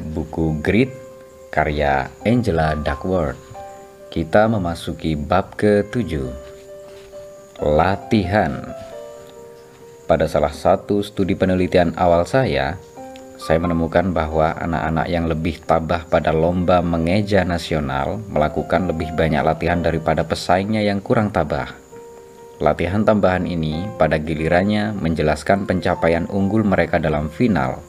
buku Grit karya Angela Duckworth. Kita memasuki bab ke-7. Latihan. Pada salah satu studi penelitian awal saya, saya menemukan bahwa anak-anak yang lebih tabah pada lomba mengeja nasional melakukan lebih banyak latihan daripada pesaingnya yang kurang tabah. Latihan tambahan ini pada gilirannya menjelaskan pencapaian unggul mereka dalam final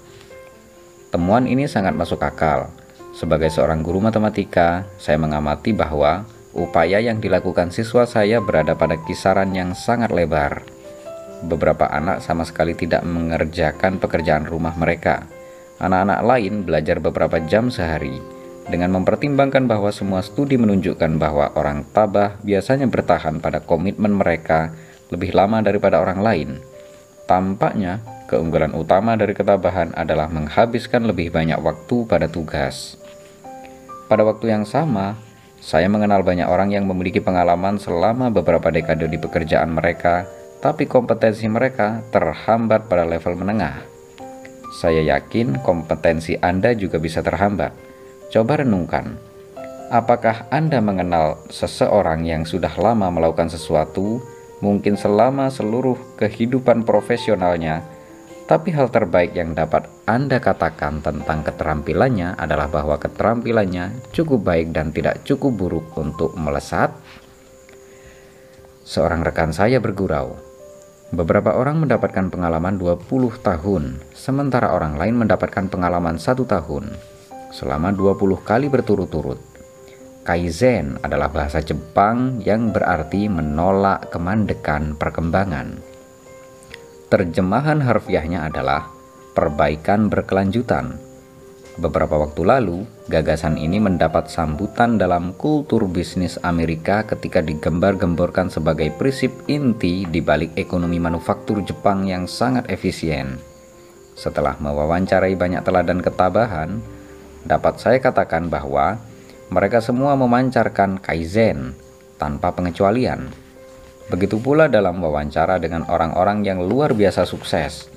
Temuan ini sangat masuk akal. Sebagai seorang guru matematika, saya mengamati bahwa upaya yang dilakukan siswa saya berada pada kisaran yang sangat lebar. Beberapa anak sama sekali tidak mengerjakan pekerjaan rumah mereka. Anak-anak lain belajar beberapa jam sehari. Dengan mempertimbangkan bahwa semua studi menunjukkan bahwa orang tabah biasanya bertahan pada komitmen mereka lebih lama daripada orang lain. Tampaknya Keunggulan utama dari ketabahan adalah menghabiskan lebih banyak waktu pada tugas. Pada waktu yang sama, saya mengenal banyak orang yang memiliki pengalaman selama beberapa dekade di pekerjaan mereka, tapi kompetensi mereka terhambat pada level menengah. Saya yakin kompetensi Anda juga bisa terhambat. Coba renungkan, apakah Anda mengenal seseorang yang sudah lama melakukan sesuatu, mungkin selama seluruh kehidupan profesionalnya, tapi hal terbaik yang dapat Anda katakan tentang keterampilannya adalah bahwa keterampilannya cukup baik dan tidak cukup buruk untuk melesat. Seorang rekan saya bergurau. Beberapa orang mendapatkan pengalaman 20 tahun, sementara orang lain mendapatkan pengalaman satu tahun selama 20 kali berturut-turut. Kaizen adalah bahasa Jepang yang berarti menolak kemandekan perkembangan. Terjemahan harfiahnya adalah perbaikan berkelanjutan. Beberapa waktu lalu, gagasan ini mendapat sambutan dalam kultur bisnis Amerika ketika digembar-gemborkan sebagai prinsip inti di balik ekonomi manufaktur Jepang yang sangat efisien. Setelah mewawancarai banyak teladan ketabahan, dapat saya katakan bahwa mereka semua memancarkan kaizen tanpa pengecualian. Begitu pula dalam wawancara dengan orang-orang yang luar biasa sukses.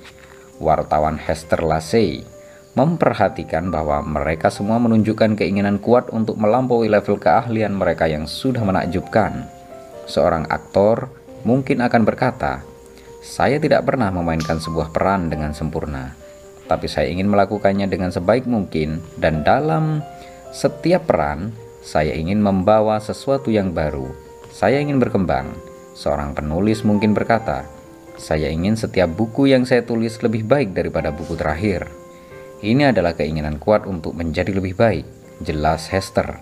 Wartawan Hester Lassey memperhatikan bahwa mereka semua menunjukkan keinginan kuat untuk melampaui level keahlian mereka yang sudah menakjubkan. Seorang aktor mungkin akan berkata, "Saya tidak pernah memainkan sebuah peran dengan sempurna, tapi saya ingin melakukannya dengan sebaik mungkin, dan dalam setiap peran saya ingin membawa sesuatu yang baru. Saya ingin berkembang." Seorang penulis mungkin berkata, "Saya ingin setiap buku yang saya tulis lebih baik daripada buku terakhir." Ini adalah keinginan kuat untuk menjadi lebih baik, jelas Hester,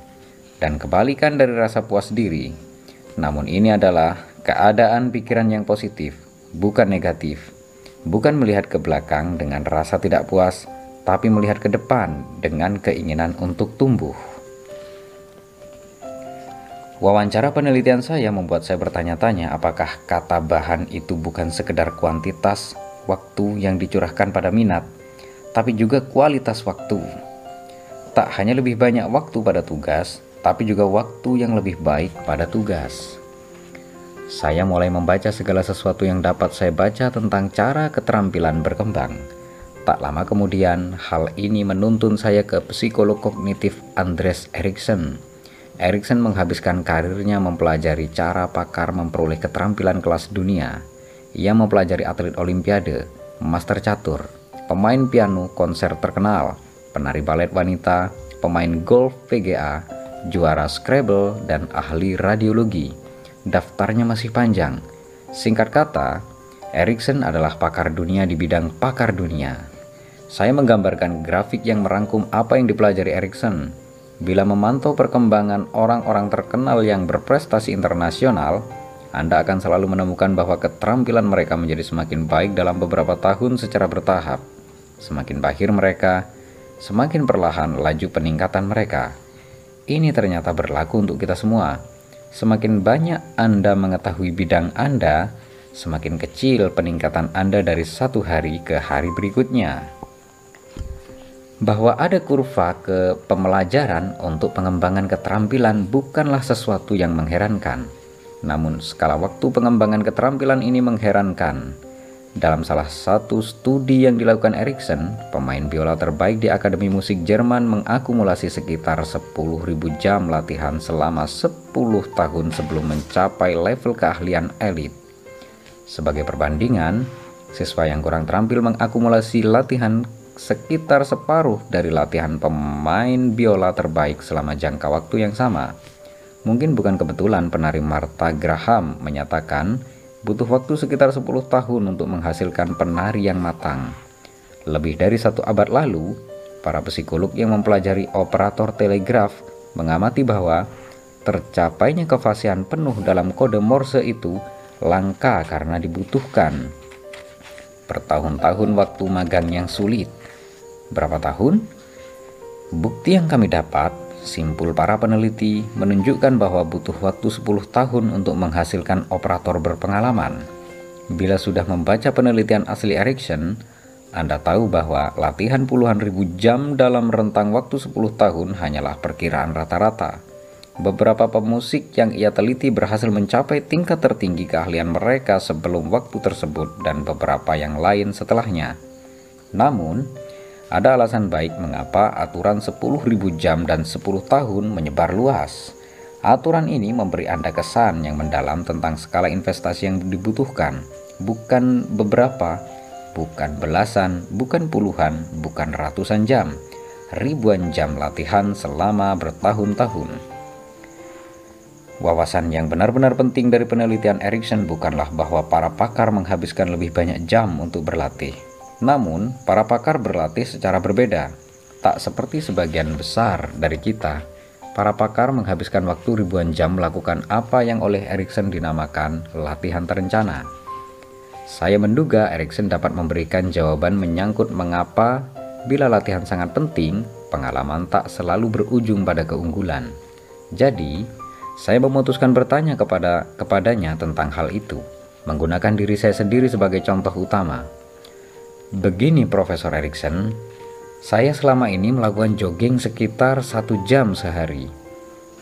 dan kebalikan dari rasa puas diri. Namun, ini adalah keadaan pikiran yang positif, bukan negatif, bukan melihat ke belakang dengan rasa tidak puas, tapi melihat ke depan dengan keinginan untuk tumbuh. Wawancara penelitian saya membuat saya bertanya-tanya apakah kata bahan itu bukan sekedar kuantitas waktu yang dicurahkan pada minat, tapi juga kualitas waktu. Tak hanya lebih banyak waktu pada tugas, tapi juga waktu yang lebih baik pada tugas. Saya mulai membaca segala sesuatu yang dapat saya baca tentang cara keterampilan berkembang. Tak lama kemudian, hal ini menuntun saya ke psikolog kognitif Andres Erikson Erikson menghabiskan karirnya mempelajari cara pakar memperoleh keterampilan kelas dunia. Ia mempelajari atlet olimpiade, master catur, pemain piano konser terkenal, penari balet wanita, pemain golf VGA, juara Scrabble, dan ahli radiologi. Daftarnya masih panjang. Singkat kata, Erikson adalah pakar dunia di bidang pakar dunia. Saya menggambarkan grafik yang merangkum apa yang dipelajari Erikson Bila memantau perkembangan orang-orang terkenal yang berprestasi internasional, Anda akan selalu menemukan bahwa keterampilan mereka menjadi semakin baik dalam beberapa tahun secara bertahap. Semakin bahir mereka, semakin perlahan laju peningkatan mereka. Ini ternyata berlaku untuk kita semua. Semakin banyak Anda mengetahui bidang Anda, semakin kecil peningkatan Anda dari satu hari ke hari berikutnya bahwa ada kurva ke pembelajaran untuk pengembangan keterampilan bukanlah sesuatu yang mengherankan. Namun, skala waktu pengembangan keterampilan ini mengherankan. Dalam salah satu studi yang dilakukan Erikson, pemain biola terbaik di Akademi Musik Jerman mengakumulasi sekitar 10.000 jam latihan selama 10 tahun sebelum mencapai level keahlian elit. Sebagai perbandingan, siswa yang kurang terampil mengakumulasi latihan sekitar separuh dari latihan pemain biola terbaik selama jangka waktu yang sama. Mungkin bukan kebetulan penari Martha Graham menyatakan butuh waktu sekitar 10 tahun untuk menghasilkan penari yang matang. Lebih dari satu abad lalu, para psikolog yang mempelajari operator telegraf mengamati bahwa tercapainya kefasihan penuh dalam kode Morse itu langka karena dibutuhkan bertahun-tahun waktu magang yang sulit. Berapa tahun? Bukti yang kami dapat Simpul para peneliti menunjukkan bahwa butuh waktu 10 tahun untuk menghasilkan operator berpengalaman. Bila sudah membaca penelitian asli Erickson, Anda tahu bahwa latihan puluhan ribu jam dalam rentang waktu 10 tahun hanyalah perkiraan rata-rata. Beberapa pemusik yang ia teliti berhasil mencapai tingkat tertinggi keahlian mereka sebelum waktu tersebut dan beberapa yang lain setelahnya. Namun, ada alasan baik mengapa aturan 10.000 jam dan 10 tahun menyebar luas. Aturan ini memberi Anda kesan yang mendalam tentang skala investasi yang dibutuhkan, bukan beberapa, bukan belasan, bukan puluhan, bukan ratusan jam, ribuan jam latihan selama bertahun-tahun. Wawasan yang benar-benar penting dari penelitian Erikson bukanlah bahwa para pakar menghabiskan lebih banyak jam untuk berlatih, namun, para pakar berlatih secara berbeda. Tak seperti sebagian besar dari kita, para pakar menghabiskan waktu ribuan jam melakukan apa yang oleh Erikson dinamakan latihan terencana. Saya menduga Erikson dapat memberikan jawaban menyangkut mengapa bila latihan sangat penting, pengalaman tak selalu berujung pada keunggulan. Jadi, saya memutuskan bertanya kepada kepadanya tentang hal itu, menggunakan diri saya sendiri sebagai contoh utama. Begini Profesor Erikson, saya selama ini melakukan jogging sekitar satu jam sehari,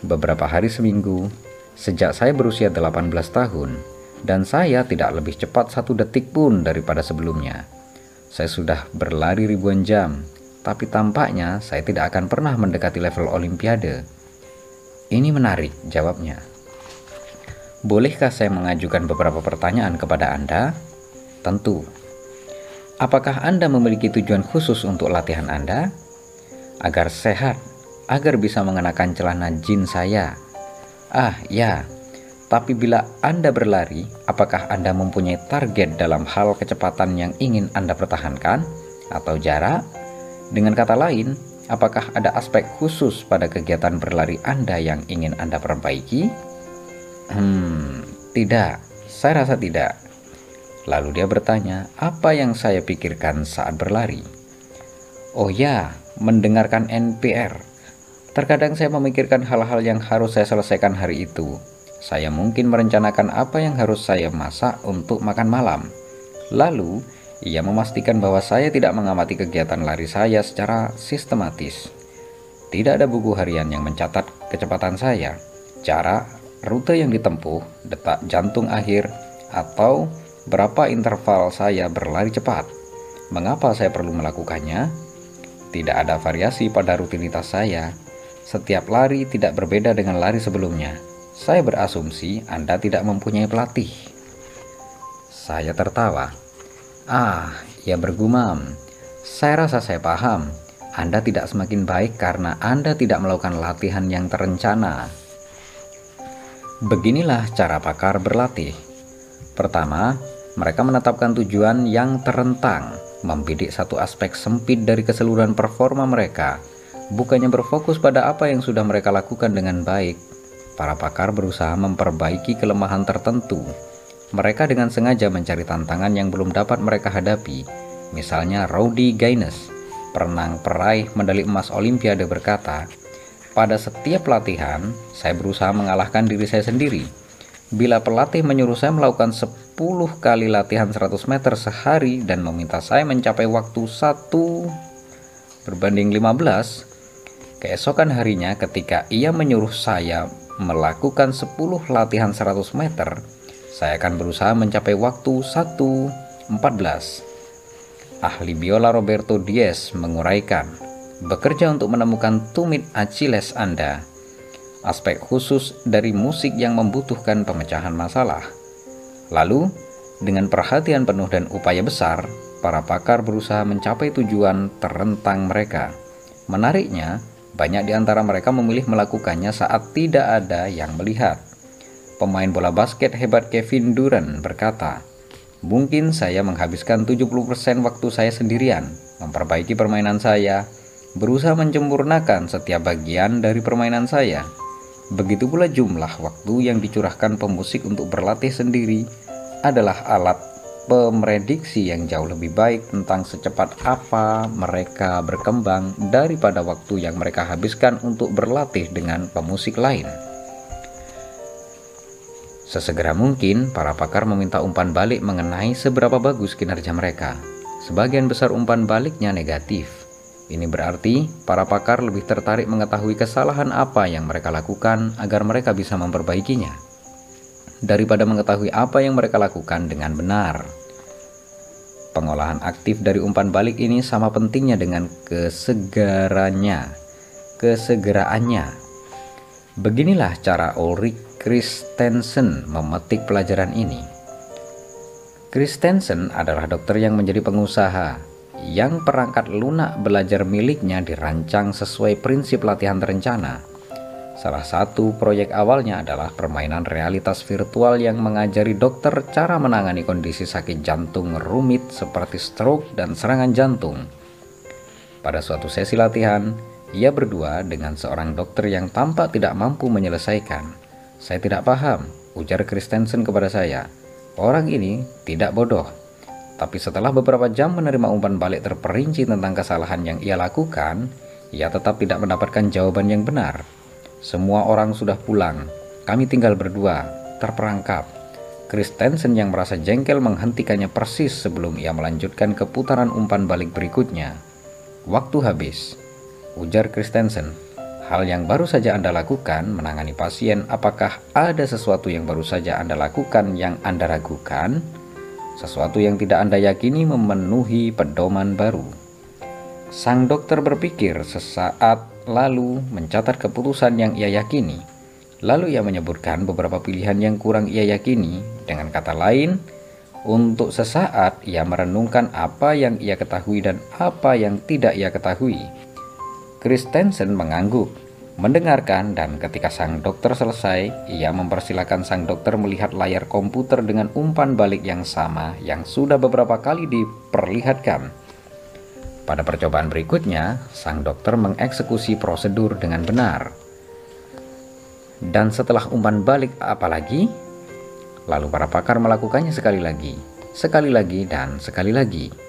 beberapa hari seminggu, sejak saya berusia 18 tahun, dan saya tidak lebih cepat satu detik pun daripada sebelumnya. Saya sudah berlari ribuan jam, tapi tampaknya saya tidak akan pernah mendekati level olimpiade. Ini menarik jawabnya. Bolehkah saya mengajukan beberapa pertanyaan kepada Anda? Tentu. Apakah Anda memiliki tujuan khusus untuk latihan Anda? Agar sehat, agar bisa mengenakan celana jeans saya. Ah, ya. Tapi bila Anda berlari, apakah Anda mempunyai target dalam hal kecepatan yang ingin Anda pertahankan atau jarak? Dengan kata lain, apakah ada aspek khusus pada kegiatan berlari Anda yang ingin Anda perbaiki? Hmm, tidak. Saya rasa tidak. Lalu dia bertanya, apa yang saya pikirkan saat berlari? Oh ya, mendengarkan NPR. Terkadang saya memikirkan hal-hal yang harus saya selesaikan hari itu. Saya mungkin merencanakan apa yang harus saya masak untuk makan malam. Lalu, ia memastikan bahwa saya tidak mengamati kegiatan lari saya secara sistematis. Tidak ada buku harian yang mencatat kecepatan saya, jarak, rute yang ditempuh, detak jantung akhir, atau berapa interval saya berlari cepat. Mengapa saya perlu melakukannya? Tidak ada variasi pada rutinitas saya. Setiap lari tidak berbeda dengan lari sebelumnya. Saya berasumsi Anda tidak mempunyai pelatih. Saya tertawa. Ah, ia bergumam. Saya rasa saya paham. Anda tidak semakin baik karena Anda tidak melakukan latihan yang terencana. Beginilah cara pakar berlatih. Pertama, mereka menetapkan tujuan yang terentang, membidik satu aspek sempit dari keseluruhan performa mereka, bukannya berfokus pada apa yang sudah mereka lakukan dengan baik. Para pakar berusaha memperbaiki kelemahan tertentu. Mereka dengan sengaja mencari tantangan yang belum dapat mereka hadapi. Misalnya Rowdy Gaines, perenang peraih medali emas Olimpiade berkata, pada setiap latihan, saya berusaha mengalahkan diri saya sendiri bila pelatih menyuruh saya melakukan 10 kali latihan 100 meter sehari dan meminta saya mencapai waktu 1 berbanding 15, keesokan harinya ketika ia menyuruh saya melakukan 10 latihan 100 meter, saya akan berusaha mencapai waktu 1 14. Ahli biola Roberto Diaz menguraikan, bekerja untuk menemukan tumit Achilles Anda, aspek khusus dari musik yang membutuhkan pemecahan masalah. Lalu, dengan perhatian penuh dan upaya besar, para pakar berusaha mencapai tujuan terentang mereka. Menariknya, banyak di antara mereka memilih melakukannya saat tidak ada yang melihat. Pemain bola basket hebat Kevin Durant berkata, Mungkin saya menghabiskan 70% waktu saya sendirian, memperbaiki permainan saya, berusaha mencempurnakan setiap bagian dari permainan saya. Begitu pula jumlah waktu yang dicurahkan pemusik untuk berlatih sendiri adalah alat pemrediksi yang jauh lebih baik tentang secepat apa mereka berkembang daripada waktu yang mereka habiskan untuk berlatih dengan pemusik lain. Sesegera mungkin, para pakar meminta umpan balik mengenai seberapa bagus kinerja mereka. Sebagian besar umpan baliknya negatif. Ini berarti para pakar lebih tertarik mengetahui kesalahan apa yang mereka lakukan agar mereka bisa memperbaikinya, daripada mengetahui apa yang mereka lakukan dengan benar. Pengolahan aktif dari umpan balik ini sama pentingnya dengan kesegarannya, kesegeraannya. Beginilah cara Ulrich Christensen memetik pelajaran ini. Christensen adalah dokter yang menjadi pengusaha yang perangkat lunak belajar miliknya dirancang sesuai prinsip latihan terencana. Salah satu proyek awalnya adalah permainan realitas virtual yang mengajari dokter cara menangani kondisi sakit jantung rumit seperti stroke dan serangan jantung. Pada suatu sesi latihan, ia berdua dengan seorang dokter yang tampak tidak mampu menyelesaikan. Saya tidak paham, ujar Christensen kepada saya. Orang ini tidak bodoh. Tapi setelah beberapa jam menerima umpan balik terperinci tentang kesalahan yang ia lakukan, ia tetap tidak mendapatkan jawaban yang benar. Semua orang sudah pulang. Kami tinggal berdua, terperangkap. Christensen yang merasa jengkel menghentikannya persis sebelum ia melanjutkan ke putaran umpan balik berikutnya. Waktu habis, ujar Christensen. Hal yang baru saja Anda lakukan menangani pasien, apakah ada sesuatu yang baru saja Anda lakukan yang Anda ragukan? Sesuatu yang tidak Anda yakini memenuhi pedoman baru. Sang dokter berpikir sesaat lalu mencatat keputusan yang ia yakini. Lalu ia menyebutkan beberapa pilihan yang kurang ia yakini. Dengan kata lain, untuk sesaat ia merenungkan apa yang ia ketahui dan apa yang tidak ia ketahui. Christensen mengangguk, mendengarkan dan ketika sang dokter selesai, ia mempersilahkan sang dokter melihat layar komputer dengan umpan balik yang sama yang sudah beberapa kali diperlihatkan. Pada percobaan berikutnya, sang dokter mengeksekusi prosedur dengan benar. Dan setelah umpan balik apalagi? Lalu para pakar melakukannya sekali lagi, sekali lagi, dan sekali lagi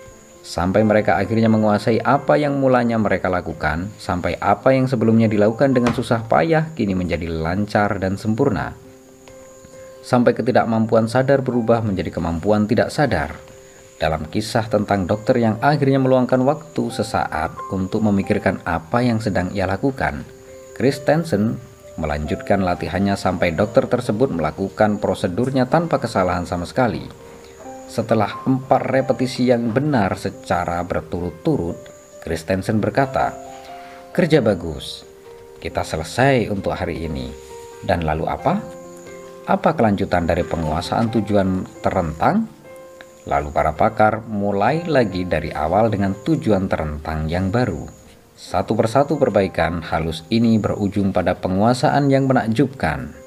sampai mereka akhirnya menguasai apa yang mulanya mereka lakukan, sampai apa yang sebelumnya dilakukan dengan susah payah kini menjadi lancar dan sempurna. Sampai ketidakmampuan sadar berubah menjadi kemampuan tidak sadar. Dalam kisah tentang dokter yang akhirnya meluangkan waktu sesaat untuk memikirkan apa yang sedang ia lakukan, Christensen melanjutkan latihannya sampai dokter tersebut melakukan prosedurnya tanpa kesalahan sama sekali. Setelah empat repetisi yang benar secara berturut-turut, Christensen berkata, "Kerja bagus. Kita selesai untuk hari ini." Dan lalu apa? Apa kelanjutan dari penguasaan tujuan terentang? Lalu para pakar mulai lagi dari awal dengan tujuan terentang yang baru. Satu persatu perbaikan halus ini berujung pada penguasaan yang menakjubkan.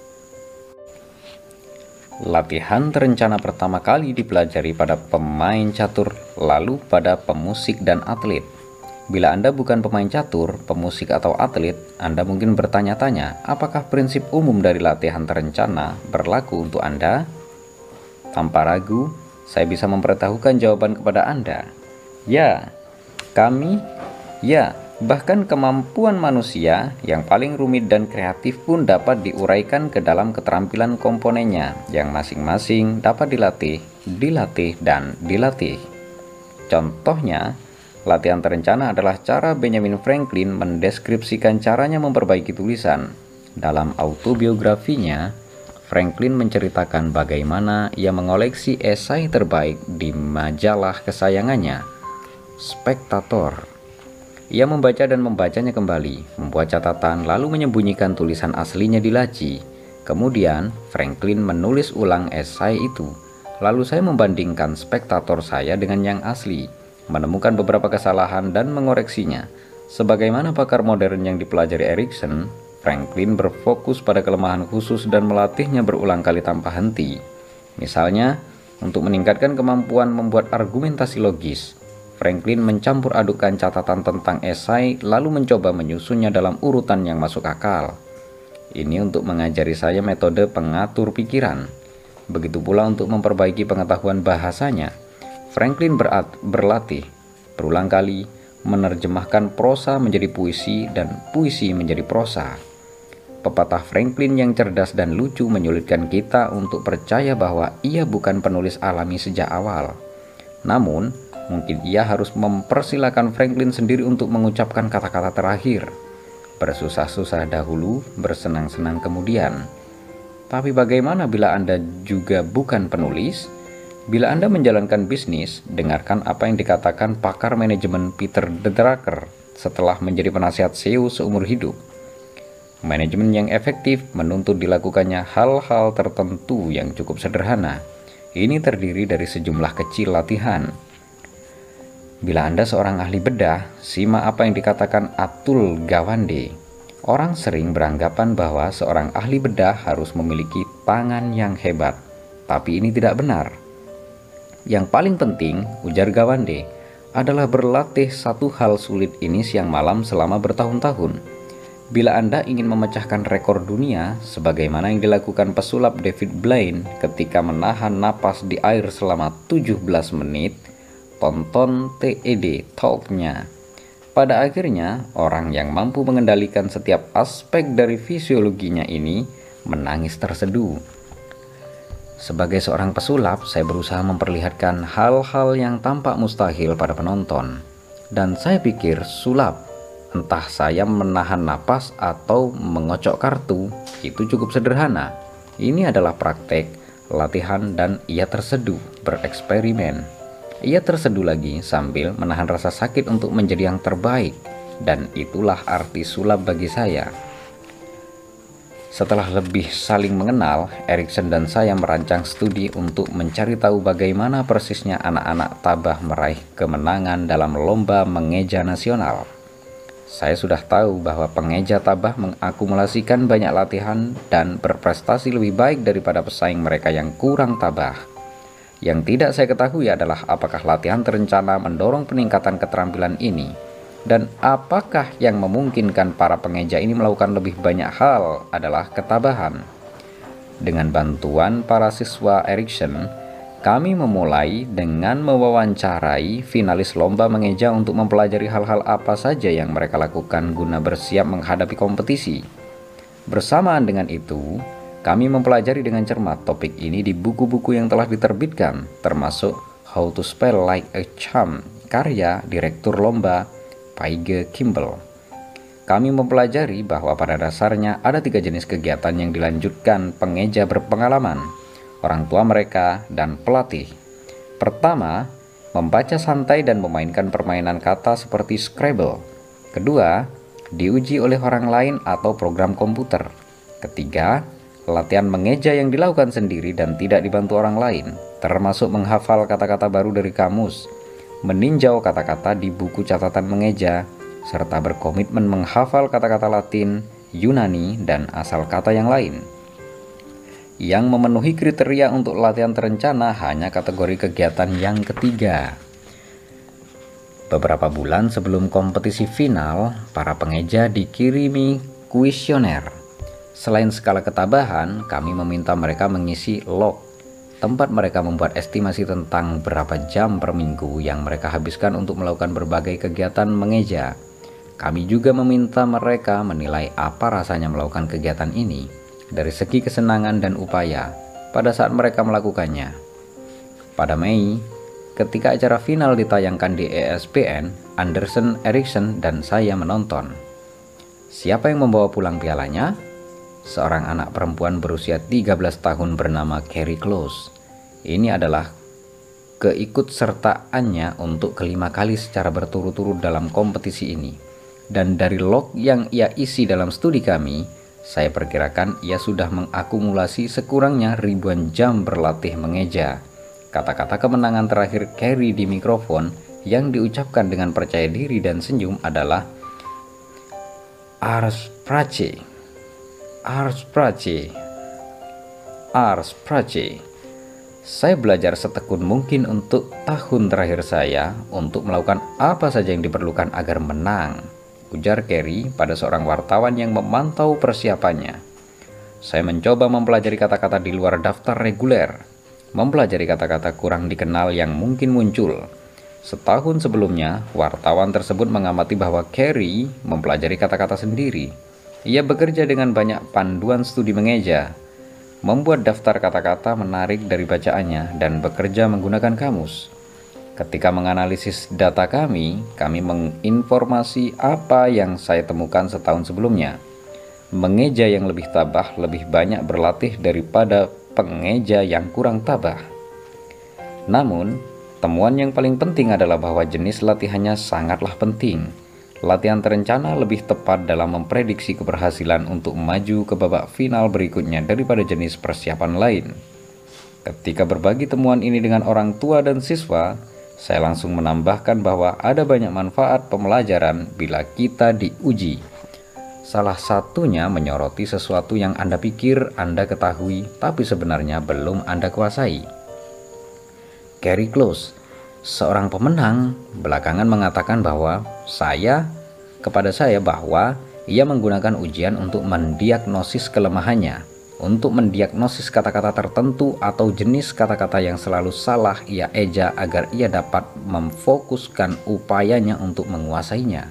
Latihan terencana pertama kali dipelajari pada pemain catur, lalu pada pemusik dan atlet. Bila Anda bukan pemain catur, pemusik atau atlet, Anda mungkin bertanya-tanya, apakah prinsip umum dari latihan terencana berlaku untuk Anda? Tanpa ragu, saya bisa memberitahukan jawaban kepada Anda. Ya, kami, ya, Bahkan kemampuan manusia yang paling rumit dan kreatif pun dapat diuraikan ke dalam keterampilan komponennya yang masing-masing dapat dilatih, dilatih, dan dilatih. Contohnya, latihan terencana adalah cara Benjamin Franklin mendeskripsikan caranya memperbaiki tulisan. Dalam autobiografinya, Franklin menceritakan bagaimana ia mengoleksi esai terbaik di majalah kesayangannya, Spectator. Ia membaca dan membacanya kembali, membuat catatan lalu menyembunyikan tulisan aslinya di laci. Kemudian, Franklin menulis ulang esai itu. Lalu saya membandingkan spektator saya dengan yang asli, menemukan beberapa kesalahan dan mengoreksinya. Sebagaimana pakar modern yang dipelajari Erikson, Franklin berfokus pada kelemahan khusus dan melatihnya berulang kali tanpa henti. Misalnya, untuk meningkatkan kemampuan membuat argumentasi logis, Franklin mencampur adukan catatan tentang esai lalu mencoba menyusunnya dalam urutan yang masuk akal. Ini untuk mengajari saya metode pengatur pikiran. Begitu pula untuk memperbaiki pengetahuan bahasanya. Franklin berat, berlatih berulang kali menerjemahkan prosa menjadi puisi dan puisi menjadi prosa. Pepatah Franklin yang cerdas dan lucu menyulitkan kita untuk percaya bahwa ia bukan penulis alami sejak awal. Namun, mungkin ia harus mempersilahkan Franklin sendiri untuk mengucapkan kata-kata terakhir. Bersusah-susah dahulu, bersenang-senang kemudian. Tapi bagaimana bila Anda juga bukan penulis? Bila Anda menjalankan bisnis, dengarkan apa yang dikatakan pakar manajemen Peter Drucker setelah menjadi penasihat SEO seumur hidup. Manajemen yang efektif menuntut dilakukannya hal-hal tertentu yang cukup sederhana. Ini terdiri dari sejumlah kecil latihan. Bila Anda seorang ahli bedah, simak apa yang dikatakan Atul Gawande. Orang sering beranggapan bahwa seorang ahli bedah harus memiliki tangan yang hebat, tapi ini tidak benar. Yang paling penting, ujar Gawande, adalah berlatih satu hal sulit ini siang malam selama bertahun-tahun Bila Anda ingin memecahkan rekor dunia, sebagaimana yang dilakukan pesulap David Blaine ketika menahan napas di air selama 17 menit, tonton TED Talk-nya. Pada akhirnya, orang yang mampu mengendalikan setiap aspek dari fisiologinya ini menangis terseduh. Sebagai seorang pesulap, saya berusaha memperlihatkan hal-hal yang tampak mustahil pada penonton. Dan saya pikir sulap entah saya menahan napas atau mengocok kartu, itu cukup sederhana. Ini adalah praktek, latihan, dan ia terseduh bereksperimen. Ia terseduh lagi sambil menahan rasa sakit untuk menjadi yang terbaik, dan itulah arti sulap bagi saya. Setelah lebih saling mengenal, Erikson dan saya merancang studi untuk mencari tahu bagaimana persisnya anak-anak tabah meraih kemenangan dalam lomba mengeja nasional. Saya sudah tahu bahwa pengeja tabah mengakumulasikan banyak latihan dan berprestasi lebih baik daripada pesaing mereka yang kurang tabah. Yang tidak saya ketahui adalah apakah latihan terencana mendorong peningkatan keterampilan ini dan apakah yang memungkinkan para pengeja ini melakukan lebih banyak hal adalah ketabahan. Dengan bantuan para siswa Erikson, kami memulai dengan mewawancarai finalis lomba mengeja untuk mempelajari hal-hal apa saja yang mereka lakukan guna bersiap menghadapi kompetisi. Bersamaan dengan itu, kami mempelajari dengan cermat topik ini di buku-buku yang telah diterbitkan, termasuk How to Spell Like a Charm, karya Direktur Lomba Paige Kimball. Kami mempelajari bahwa pada dasarnya ada tiga jenis kegiatan yang dilanjutkan pengeja berpengalaman, orang tua mereka, dan pelatih. Pertama, membaca santai dan memainkan permainan kata seperti Scrabble. Kedua, diuji oleh orang lain atau program komputer. Ketiga, latihan mengeja yang dilakukan sendiri dan tidak dibantu orang lain, termasuk menghafal kata-kata baru dari kamus, meninjau kata-kata di buku catatan mengeja, serta berkomitmen menghafal kata-kata Latin, Yunani, dan asal kata yang lain. Yang memenuhi kriteria untuk latihan terencana hanya kategori kegiatan yang ketiga. Beberapa bulan sebelum kompetisi final, para pengeja dikirimi kuesioner. Selain skala ketabahan, kami meminta mereka mengisi log, tempat mereka membuat estimasi tentang berapa jam per minggu yang mereka habiskan untuk melakukan berbagai kegiatan mengeja. Kami juga meminta mereka menilai apa rasanya melakukan kegiatan ini dari segi kesenangan dan upaya pada saat mereka melakukannya. Pada Mei, ketika acara final ditayangkan di ESPN, Anderson, Erickson, dan saya menonton. Siapa yang membawa pulang pialanya? Seorang anak perempuan berusia 13 tahun bernama Carrie Close. Ini adalah keikutsertaannya untuk kelima kali secara berturut-turut dalam kompetisi ini. Dan dari log yang ia isi dalam studi kami, saya perkirakan ia sudah mengakumulasi sekurangnya ribuan jam berlatih mengeja. Kata-kata kemenangan terakhir Carrie di mikrofon yang diucapkan dengan percaya diri dan senyum adalah Ars Prace. Ars Prace. Ars Prace. Saya belajar setekun mungkin untuk tahun terakhir saya untuk melakukan apa saja yang diperlukan agar menang. Ujar Kerry pada seorang wartawan yang memantau persiapannya. Saya mencoba mempelajari kata-kata di luar daftar reguler, mempelajari kata-kata kurang dikenal yang mungkin muncul, Setahun sebelumnya, wartawan tersebut mengamati bahwa Carey mempelajari kata-kata sendiri. Ia bekerja dengan banyak panduan studi mengeja, membuat daftar kata-kata menarik dari bacaannya, dan bekerja menggunakan kamus. Ketika menganalisis data kami, kami menginformasi apa yang saya temukan setahun sebelumnya. Mengeja yang lebih tabah lebih banyak berlatih daripada pengeja yang kurang tabah. Namun, Temuan yang paling penting adalah bahwa jenis latihannya sangatlah penting. Latihan terencana lebih tepat dalam memprediksi keberhasilan untuk maju ke babak final berikutnya daripada jenis persiapan lain. Ketika berbagi temuan ini dengan orang tua dan siswa, saya langsung menambahkan bahwa ada banyak manfaat pembelajaran bila kita diuji. Salah satunya menyoroti sesuatu yang Anda pikir Anda ketahui, tapi sebenarnya belum Anda kuasai. Gary Close, seorang pemenang, belakangan mengatakan bahwa saya kepada saya bahwa ia menggunakan ujian untuk mendiagnosis kelemahannya, untuk mendiagnosis kata-kata tertentu atau jenis kata-kata yang selalu salah ia eja agar ia dapat memfokuskan upayanya untuk menguasainya.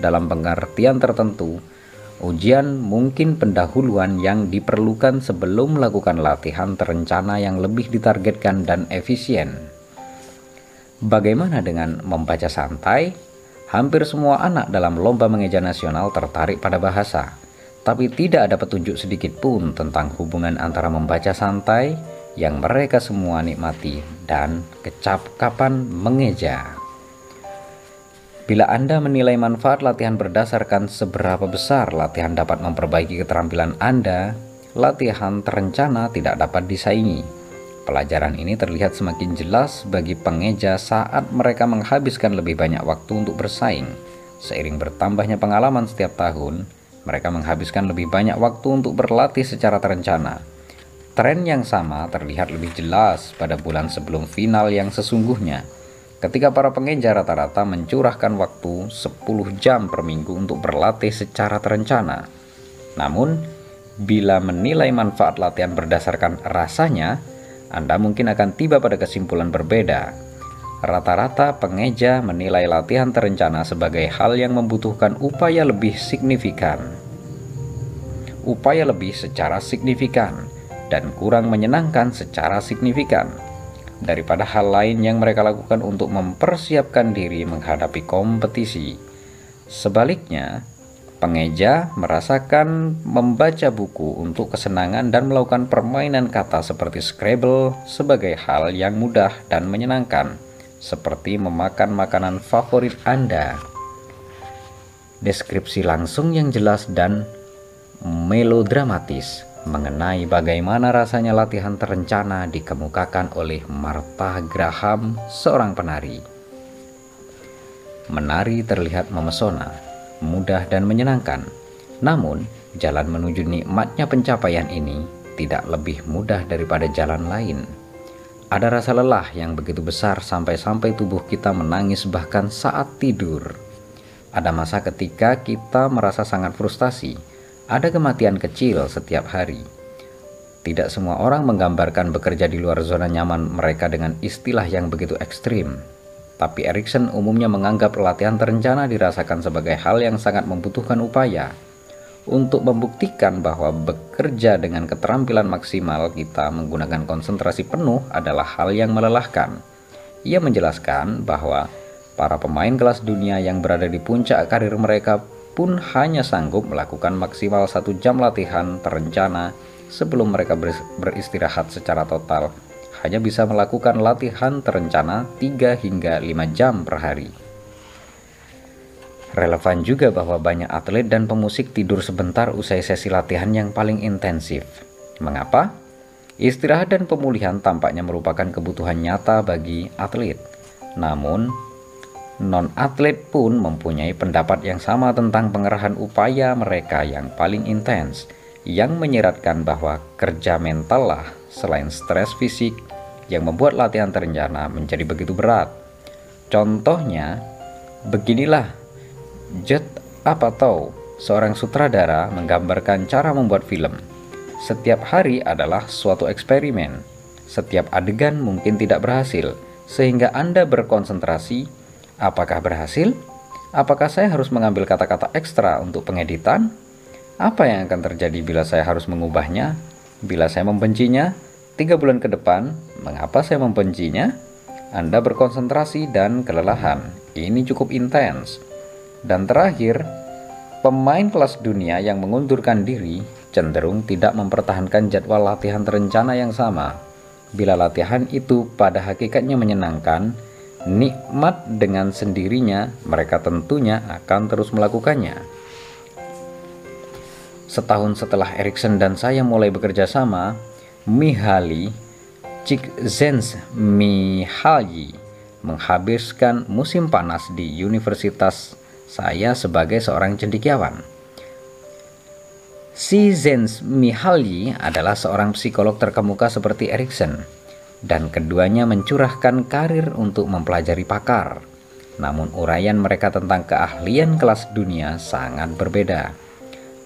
Dalam pengertian tertentu, Ujian mungkin pendahuluan yang diperlukan sebelum melakukan latihan terencana yang lebih ditargetkan dan efisien. Bagaimana dengan membaca santai? Hampir semua anak dalam lomba mengeja nasional tertarik pada bahasa, tapi tidak ada petunjuk sedikit pun tentang hubungan antara membaca santai yang mereka semua nikmati dan kecap-kapan mengeja. Bila Anda menilai manfaat latihan berdasarkan seberapa besar latihan dapat memperbaiki keterampilan Anda, latihan terencana tidak dapat disaingi. Pelajaran ini terlihat semakin jelas bagi pengeja saat mereka menghabiskan lebih banyak waktu untuk bersaing. Seiring bertambahnya pengalaman setiap tahun, mereka menghabiskan lebih banyak waktu untuk berlatih secara terencana. Tren yang sama terlihat lebih jelas pada bulan sebelum final yang sesungguhnya ketika para pengeja rata-rata mencurahkan waktu 10 jam per minggu untuk berlatih secara terencana. Namun, bila menilai manfaat latihan berdasarkan rasanya, Anda mungkin akan tiba pada kesimpulan berbeda. Rata-rata pengeja menilai latihan terencana sebagai hal yang membutuhkan upaya lebih signifikan. Upaya lebih secara signifikan dan kurang menyenangkan secara signifikan daripada hal lain yang mereka lakukan untuk mempersiapkan diri menghadapi kompetisi. Sebaliknya, pengeja merasakan membaca buku untuk kesenangan dan melakukan permainan kata seperti Scrabble sebagai hal yang mudah dan menyenangkan, seperti memakan makanan favorit Anda. Deskripsi langsung yang jelas dan melodramatis mengenai bagaimana rasanya latihan terencana dikemukakan oleh Martha Graham, seorang penari. Menari terlihat memesona, mudah dan menyenangkan. Namun, jalan menuju nikmatnya pencapaian ini tidak lebih mudah daripada jalan lain. Ada rasa lelah yang begitu besar sampai-sampai tubuh kita menangis bahkan saat tidur. Ada masa ketika kita merasa sangat frustasi, ada kematian kecil setiap hari. Tidak semua orang menggambarkan bekerja di luar zona nyaman mereka dengan istilah yang begitu ekstrim. Tapi Erikson umumnya menganggap latihan terencana dirasakan sebagai hal yang sangat membutuhkan upaya. Untuk membuktikan bahwa bekerja dengan keterampilan maksimal kita menggunakan konsentrasi penuh adalah hal yang melelahkan. Ia menjelaskan bahwa para pemain kelas dunia yang berada di puncak karir mereka pun hanya sanggup melakukan maksimal satu jam latihan terencana sebelum mereka beristirahat secara total hanya bisa melakukan latihan terencana 3 hingga 5 jam per hari. Relevan juga bahwa banyak atlet dan pemusik tidur sebentar usai sesi latihan yang paling intensif. Mengapa? Istirahat dan pemulihan tampaknya merupakan kebutuhan nyata bagi atlet. Namun, non-atlet pun mempunyai pendapat yang sama tentang pengerahan upaya mereka yang paling intens, yang menyeratkan bahwa kerja mental lah selain stres fisik yang membuat latihan terencana menjadi begitu berat. Contohnya, beginilah Jet Apatow, seorang sutradara menggambarkan cara membuat film. Setiap hari adalah suatu eksperimen. Setiap adegan mungkin tidak berhasil, sehingga Anda berkonsentrasi apakah berhasil? Apakah saya harus mengambil kata-kata ekstra untuk pengeditan? Apa yang akan terjadi bila saya harus mengubahnya? Bila saya membencinya? Tiga bulan ke depan, mengapa saya membencinya? Anda berkonsentrasi dan kelelahan. Ini cukup intens. Dan terakhir, pemain kelas dunia yang mengundurkan diri cenderung tidak mempertahankan jadwal latihan terencana yang sama. Bila latihan itu pada hakikatnya menyenangkan, nikmat dengan sendirinya, mereka tentunya akan terus melakukannya. Setahun setelah Erikson dan saya mulai bekerja sama, Mihaly Csikszentmihalyi menghabiskan musim panas di universitas saya sebagai seorang cendekiawan. Si Zens Mihaly adalah seorang psikolog terkemuka seperti Erikson, dan keduanya mencurahkan karir untuk mempelajari pakar. Namun uraian mereka tentang keahlian kelas dunia sangat berbeda.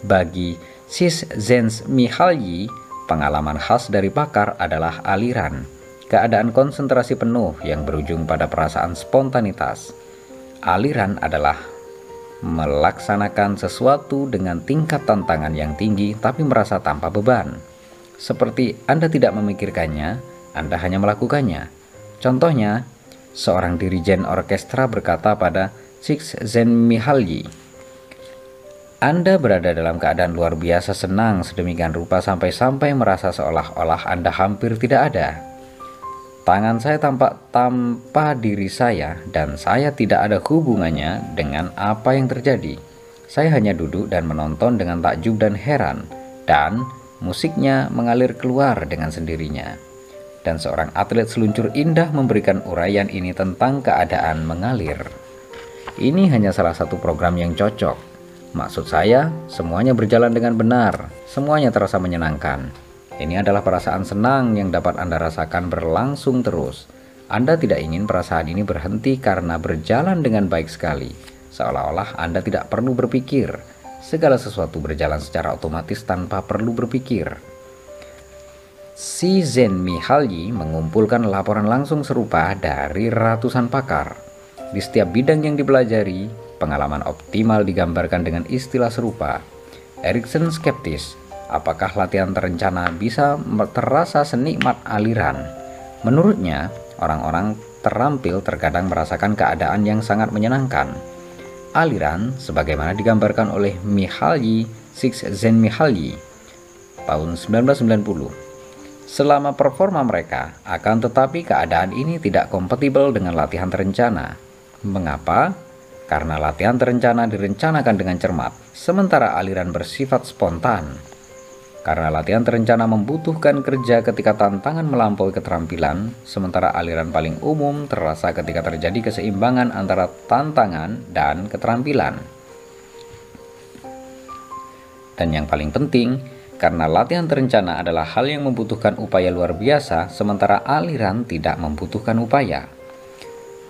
Bagi Sis Zens Mihaly, pengalaman khas dari pakar adalah aliran, keadaan konsentrasi penuh yang berujung pada perasaan spontanitas. Aliran adalah melaksanakan sesuatu dengan tingkat tantangan yang tinggi tapi merasa tanpa beban. Seperti Anda tidak memikirkannya, Anda hanya melakukannya. Contohnya, seorang dirijen orkestra berkata pada Six Zen Mihalyi, Anda berada dalam keadaan luar biasa senang sedemikian rupa sampai-sampai merasa seolah-olah Anda hampir tidak ada. Tangan saya tampak tanpa diri saya dan saya tidak ada hubungannya dengan apa yang terjadi. Saya hanya duduk dan menonton dengan takjub dan heran dan musiknya mengalir keluar dengan sendirinya. Dan seorang atlet seluncur indah memberikan uraian ini tentang keadaan mengalir. Ini hanya salah satu program yang cocok. Maksud saya, semuanya berjalan dengan benar, semuanya terasa menyenangkan. Ini adalah perasaan senang yang dapat Anda rasakan berlangsung terus. Anda tidak ingin perasaan ini berhenti karena berjalan dengan baik sekali, seolah-olah Anda tidak perlu berpikir. Segala sesuatu berjalan secara otomatis tanpa perlu berpikir. Si Zen Mihaly mengumpulkan laporan langsung serupa dari ratusan pakar. Di setiap bidang yang dipelajari, pengalaman optimal digambarkan dengan istilah serupa. Erikson skeptis apakah latihan terencana bisa terasa senikmat aliran. Menurutnya, orang-orang terampil terkadang merasakan keadaan yang sangat menyenangkan. Aliran, sebagaimana digambarkan oleh Mihaly Csikszentmihalyi tahun 1990. Selama performa mereka, akan tetapi keadaan ini tidak kompatibel dengan latihan terencana. Mengapa? Karena latihan terencana direncanakan dengan cermat, sementara aliran bersifat spontan. Karena latihan terencana membutuhkan kerja ketika tantangan melampaui keterampilan, sementara aliran paling umum terasa ketika terjadi keseimbangan antara tantangan dan keterampilan. Dan yang paling penting, karena latihan terencana adalah hal yang membutuhkan upaya luar biasa, sementara aliran tidak membutuhkan upaya.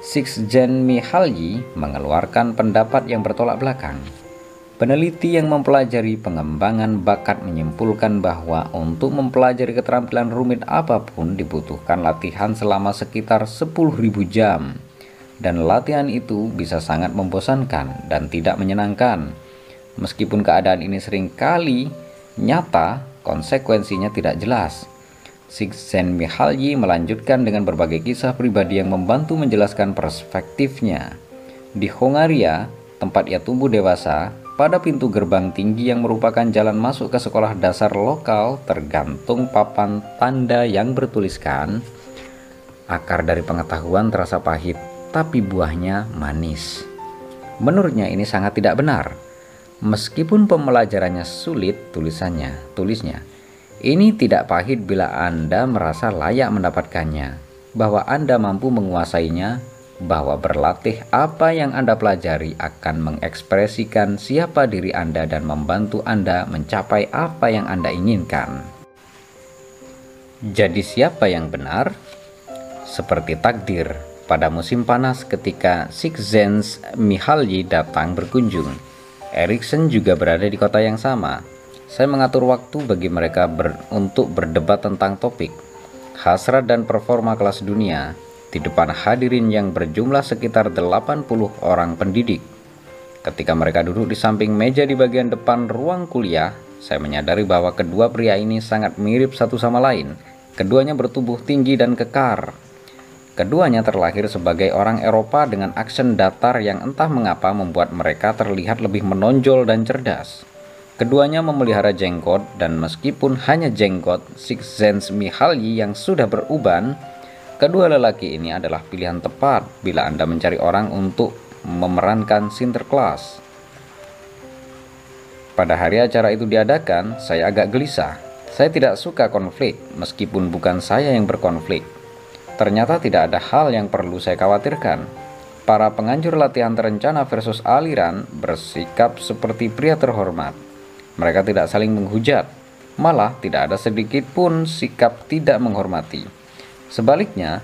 Sixgen Mihaly mengeluarkan pendapat yang bertolak belakang. Peneliti yang mempelajari pengembangan bakat menyimpulkan bahwa untuk mempelajari keterampilan rumit apa pun dibutuhkan latihan selama sekitar 10.000 jam. Dan latihan itu bisa sangat membosankan dan tidak menyenangkan. Meskipun keadaan ini sering kali nyata, konsekuensinya tidak jelas. Sixen Mihalyi melanjutkan dengan berbagai kisah pribadi yang membantu menjelaskan perspektifnya. Di Hongaria, tempat ia tumbuh dewasa, pada pintu gerbang tinggi yang merupakan jalan masuk ke sekolah dasar lokal tergantung papan tanda yang bertuliskan akar dari pengetahuan terasa pahit tapi buahnya manis. Menurutnya ini sangat tidak benar. Meskipun pembelajarannya sulit tulisannya, tulisnya. Ini tidak pahit bila Anda merasa layak mendapatkannya, bahwa Anda mampu menguasainya bahwa berlatih apa yang Anda pelajari akan mengekspresikan siapa diri Anda dan membantu Anda mencapai apa yang Anda inginkan. Jadi siapa yang benar? Seperti takdir pada musim panas ketika Sixzens Mihaly datang berkunjung. Erikson juga berada di kota yang sama. Saya mengatur waktu bagi mereka ber untuk berdebat tentang topik hasrat dan performa kelas dunia di depan hadirin yang berjumlah sekitar 80 orang pendidik. Ketika mereka duduk di samping meja di bagian depan ruang kuliah, saya menyadari bahwa kedua pria ini sangat mirip satu sama lain. Keduanya bertubuh tinggi dan kekar. Keduanya terlahir sebagai orang Eropa dengan aksen datar yang entah mengapa membuat mereka terlihat lebih menonjol dan cerdas. Keduanya memelihara jenggot dan meskipun hanya jenggot Sixzens Mihaly yang sudah beruban, Kedua lelaki ini adalah pilihan tepat bila Anda mencari orang untuk memerankan Sinterklas. Pada hari acara itu diadakan, saya agak gelisah. Saya tidak suka konflik, meskipun bukan saya yang berkonflik. Ternyata tidak ada hal yang perlu saya khawatirkan. Para penganjur latihan terencana versus aliran bersikap seperti pria terhormat. Mereka tidak saling menghujat, malah tidak ada sedikit pun sikap tidak menghormati. Sebaliknya,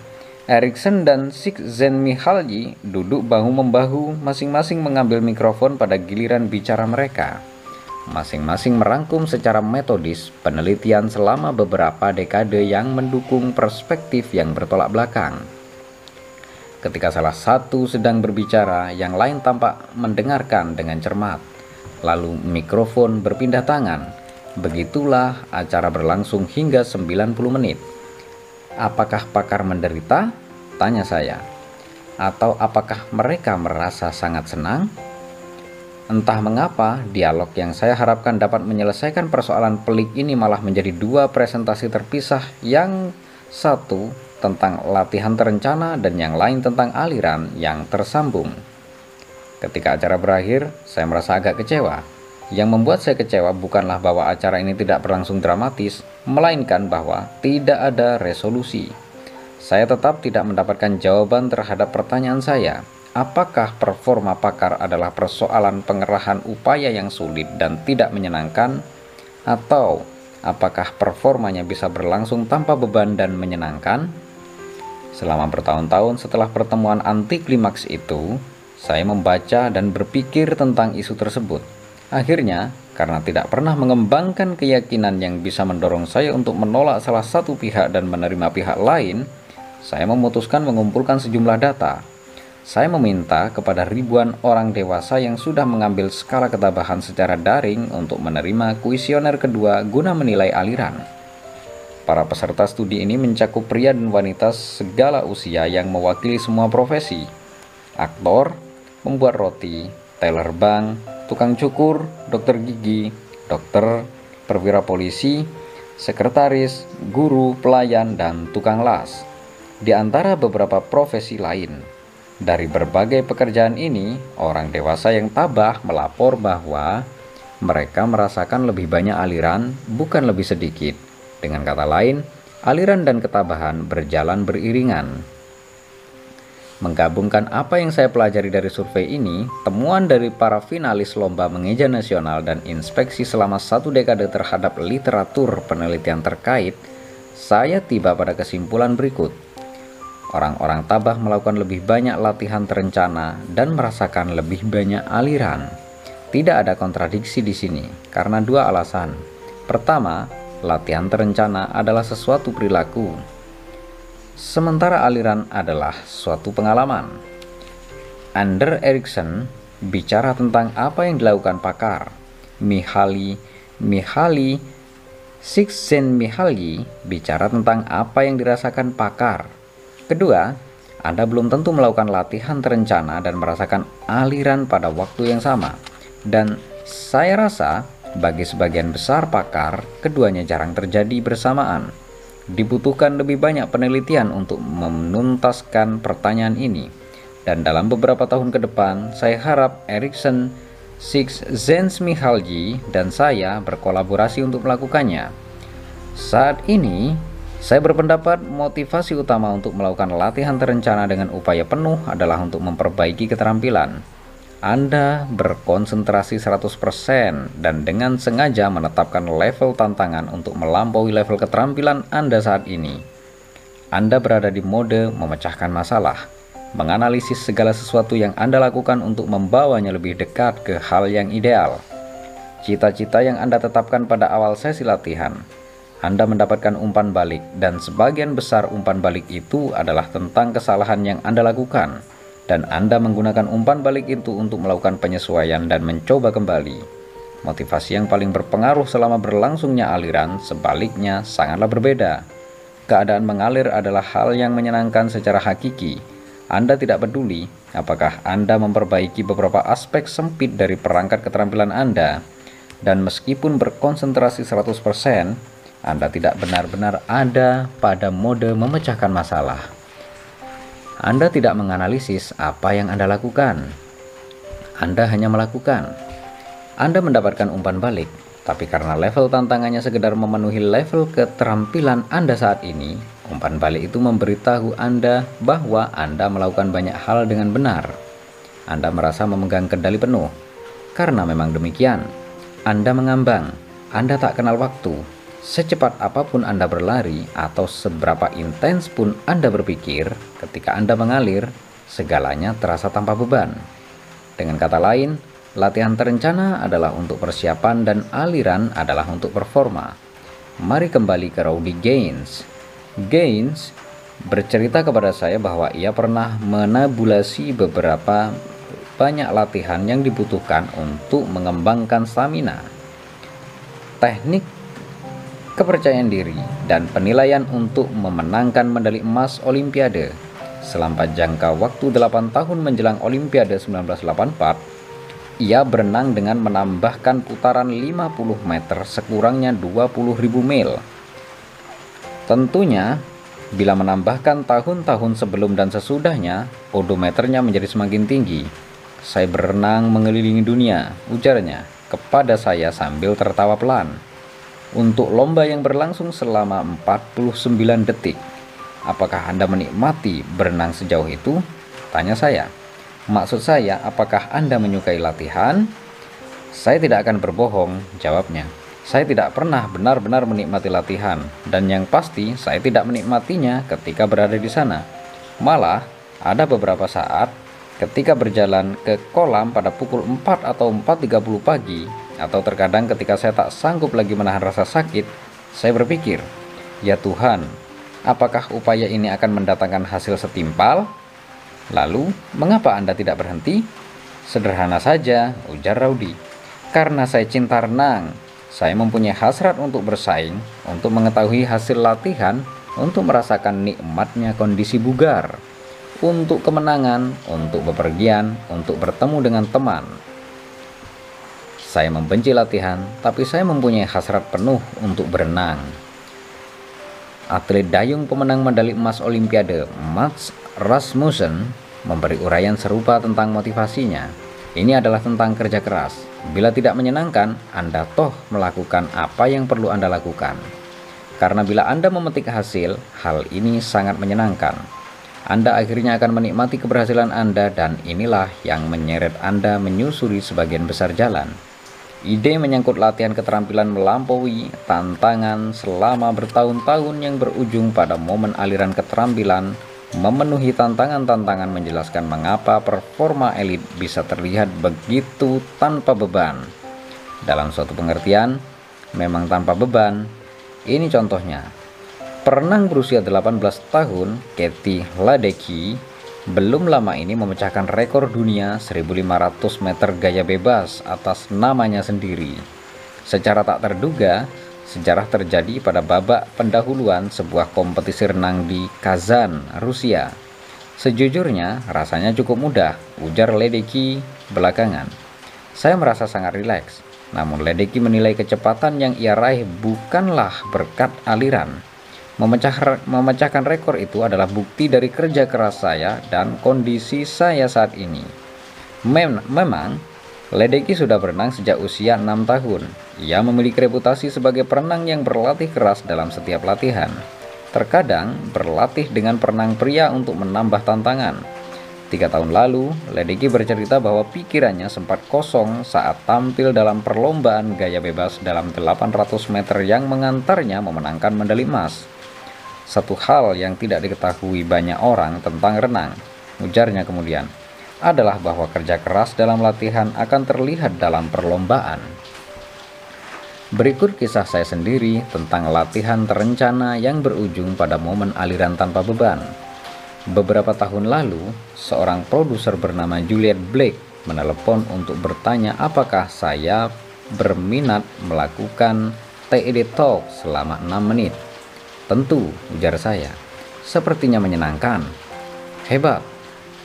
Erikson dan Csikszentmihalyi duduk bahu-membahu masing-masing mengambil mikrofon pada giliran bicara mereka. Masing-masing merangkum secara metodis penelitian selama beberapa dekade yang mendukung perspektif yang bertolak belakang. Ketika salah satu sedang berbicara, yang lain tampak mendengarkan dengan cermat. Lalu mikrofon berpindah tangan. Begitulah acara berlangsung hingga 90 menit. Apakah pakar menderita? Tanya saya. Atau apakah mereka merasa sangat senang? Entah mengapa, dialog yang saya harapkan dapat menyelesaikan persoalan pelik ini malah menjadi dua presentasi terpisah yang satu tentang latihan terencana dan yang lain tentang aliran yang tersambung. Ketika acara berakhir, saya merasa agak kecewa yang membuat saya kecewa bukanlah bahwa acara ini tidak berlangsung dramatis, melainkan bahwa tidak ada resolusi. Saya tetap tidak mendapatkan jawaban terhadap pertanyaan saya, apakah performa pakar adalah persoalan pengerahan upaya yang sulit dan tidak menyenangkan, atau apakah performanya bisa berlangsung tanpa beban dan menyenangkan? Selama bertahun-tahun setelah pertemuan anti klimaks itu, saya membaca dan berpikir tentang isu tersebut Akhirnya, karena tidak pernah mengembangkan keyakinan yang bisa mendorong saya untuk menolak salah satu pihak dan menerima pihak lain, saya memutuskan mengumpulkan sejumlah data. Saya meminta kepada ribuan orang dewasa yang sudah mengambil skala ketabahan secara daring untuk menerima kuesioner kedua guna menilai aliran. Para peserta studi ini mencakup pria dan wanita segala usia yang mewakili semua profesi. Aktor, pembuat roti, teller bank, tukang cukur, dokter gigi, dokter, perwira polisi, sekretaris, guru, pelayan, dan tukang las. Di antara beberapa profesi lain, dari berbagai pekerjaan ini, orang dewasa yang tabah melapor bahwa mereka merasakan lebih banyak aliran, bukan lebih sedikit. Dengan kata lain, aliran dan ketabahan berjalan beriringan. Menggabungkan apa yang saya pelajari dari survei ini, temuan dari para finalis lomba mengeja nasional dan inspeksi selama satu dekade terhadap literatur penelitian terkait, saya tiba pada kesimpulan berikut. Orang-orang tabah melakukan lebih banyak latihan terencana dan merasakan lebih banyak aliran. Tidak ada kontradiksi di sini karena dua alasan. Pertama, latihan terencana adalah sesuatu perilaku sementara aliran adalah suatu pengalaman. Ander Erickson bicara tentang apa yang dilakukan pakar. Mihaly Mihaly Sixen Mihaly bicara tentang apa yang dirasakan pakar. Kedua, Anda belum tentu melakukan latihan terencana dan merasakan aliran pada waktu yang sama. Dan Saya rasa bagi sebagian besar pakar, keduanya jarang terjadi bersamaan. Dibutuhkan lebih banyak penelitian untuk menuntaskan pertanyaan ini. Dan dalam beberapa tahun ke depan, saya harap Ericsson, Six Zens Mihalji, dan saya berkolaborasi untuk melakukannya. Saat ini, saya berpendapat motivasi utama untuk melakukan latihan terencana dengan upaya penuh adalah untuk memperbaiki keterampilan. Anda berkonsentrasi 100% dan dengan sengaja menetapkan level tantangan untuk melampaui level keterampilan Anda saat ini. Anda berada di mode memecahkan masalah, menganalisis segala sesuatu yang Anda lakukan untuk membawanya lebih dekat ke hal yang ideal. Cita-cita yang Anda tetapkan pada awal sesi latihan, Anda mendapatkan umpan balik dan sebagian besar umpan balik itu adalah tentang kesalahan yang Anda lakukan dan Anda menggunakan umpan balik itu untuk melakukan penyesuaian dan mencoba kembali. Motivasi yang paling berpengaruh selama berlangsungnya aliran sebaliknya sangatlah berbeda. Keadaan mengalir adalah hal yang menyenangkan secara hakiki. Anda tidak peduli apakah Anda memperbaiki beberapa aspek sempit dari perangkat keterampilan Anda, dan meskipun berkonsentrasi 100%, Anda tidak benar-benar ada pada mode memecahkan masalah. Anda tidak menganalisis apa yang Anda lakukan. Anda hanya melakukan. Anda mendapatkan umpan balik, tapi karena level tantangannya sekedar memenuhi level keterampilan Anda saat ini, umpan balik itu memberitahu Anda bahwa Anda melakukan banyak hal dengan benar. Anda merasa memegang kendali penuh. Karena memang demikian, Anda mengambang, Anda tak kenal waktu, Secepat apa pun Anda berlari atau seberapa intens pun Anda berpikir, ketika Anda mengalir, segalanya terasa tanpa beban. Dengan kata lain, latihan terencana adalah untuk persiapan dan aliran adalah untuk performa. Mari kembali ke Rowdy Gaines. Gaines bercerita kepada saya bahwa ia pernah menabulasi beberapa banyak latihan yang dibutuhkan untuk mengembangkan stamina. Teknik kepercayaan diri, dan penilaian untuk memenangkan medali emas Olimpiade. Selama jangka waktu 8 tahun menjelang Olimpiade 1984, ia berenang dengan menambahkan putaran 50 meter sekurangnya 20.000 mil. Tentunya, bila menambahkan tahun-tahun sebelum dan sesudahnya, odometernya menjadi semakin tinggi. Saya berenang mengelilingi dunia, ujarnya kepada saya sambil tertawa pelan untuk lomba yang berlangsung selama 49 detik. Apakah Anda menikmati berenang sejauh itu? Tanya saya. Maksud saya, apakah Anda menyukai latihan? Saya tidak akan berbohong, jawabnya. Saya tidak pernah benar-benar menikmati latihan, dan yang pasti saya tidak menikmatinya ketika berada di sana. Malah, ada beberapa saat ketika berjalan ke kolam pada pukul 4 atau 4.30 pagi, atau terkadang ketika saya tak sanggup lagi menahan rasa sakit, saya berpikir, "Ya Tuhan, apakah upaya ini akan mendatangkan hasil setimpal?" Lalu, mengapa Anda tidak berhenti? Sederhana saja, ujar Raudi. Karena saya cinta renang, saya mempunyai hasrat untuk bersaing, untuk mengetahui hasil latihan, untuk merasakan nikmatnya kondisi bugar, untuk kemenangan, untuk bepergian, untuk bertemu dengan teman, saya membenci latihan, tapi saya mempunyai hasrat penuh untuk berenang. Atlet dayung pemenang medali emas Olimpiade Mats Rasmussen memberi uraian serupa tentang motivasinya. Ini adalah tentang kerja keras. Bila tidak menyenangkan, Anda toh melakukan apa yang perlu Anda lakukan. Karena bila Anda memetik hasil, hal ini sangat menyenangkan. Anda akhirnya akan menikmati keberhasilan Anda dan inilah yang menyeret Anda menyusuri sebagian besar jalan. Ide menyangkut latihan keterampilan melampaui tantangan selama bertahun-tahun yang berujung pada momen aliran keterampilan memenuhi tantangan-tantangan menjelaskan mengapa performa elit bisa terlihat begitu tanpa beban. Dalam suatu pengertian, memang tanpa beban. Ini contohnya. Perenang berusia 18 tahun, Katie Ladeki belum lama ini memecahkan rekor dunia 1500 meter gaya bebas atas namanya sendiri. Secara tak terduga, sejarah terjadi pada babak pendahuluan sebuah kompetisi renang di Kazan, Rusia. Sejujurnya, rasanya cukup mudah, ujar Ledeki belakangan. Saya merasa sangat rileks. Namun Ledeki menilai kecepatan yang ia raih bukanlah berkat aliran. Memecah, memecahkan rekor itu adalah bukti dari kerja keras saya dan kondisi saya saat ini. Mem memang, Ledeki sudah berenang sejak usia 6 tahun. Ia memiliki reputasi sebagai perenang yang berlatih keras dalam setiap latihan. Terkadang berlatih dengan perenang pria untuk menambah tantangan. Tiga tahun lalu, Ledeki bercerita bahwa pikirannya sempat kosong saat tampil dalam perlombaan gaya bebas dalam 800 meter yang mengantarnya memenangkan medali emas. Satu hal yang tidak diketahui banyak orang tentang renang, ujarnya kemudian, adalah bahwa kerja keras dalam latihan akan terlihat dalam perlombaan. Berikut kisah saya sendiri tentang latihan terencana yang berujung pada momen aliran tanpa beban. Beberapa tahun lalu, seorang produser bernama Juliet Blake menelepon untuk bertanya apakah saya berminat melakukan TED Talk selama 6 menit. Tentu, ujar saya. Sepertinya menyenangkan. Hebat.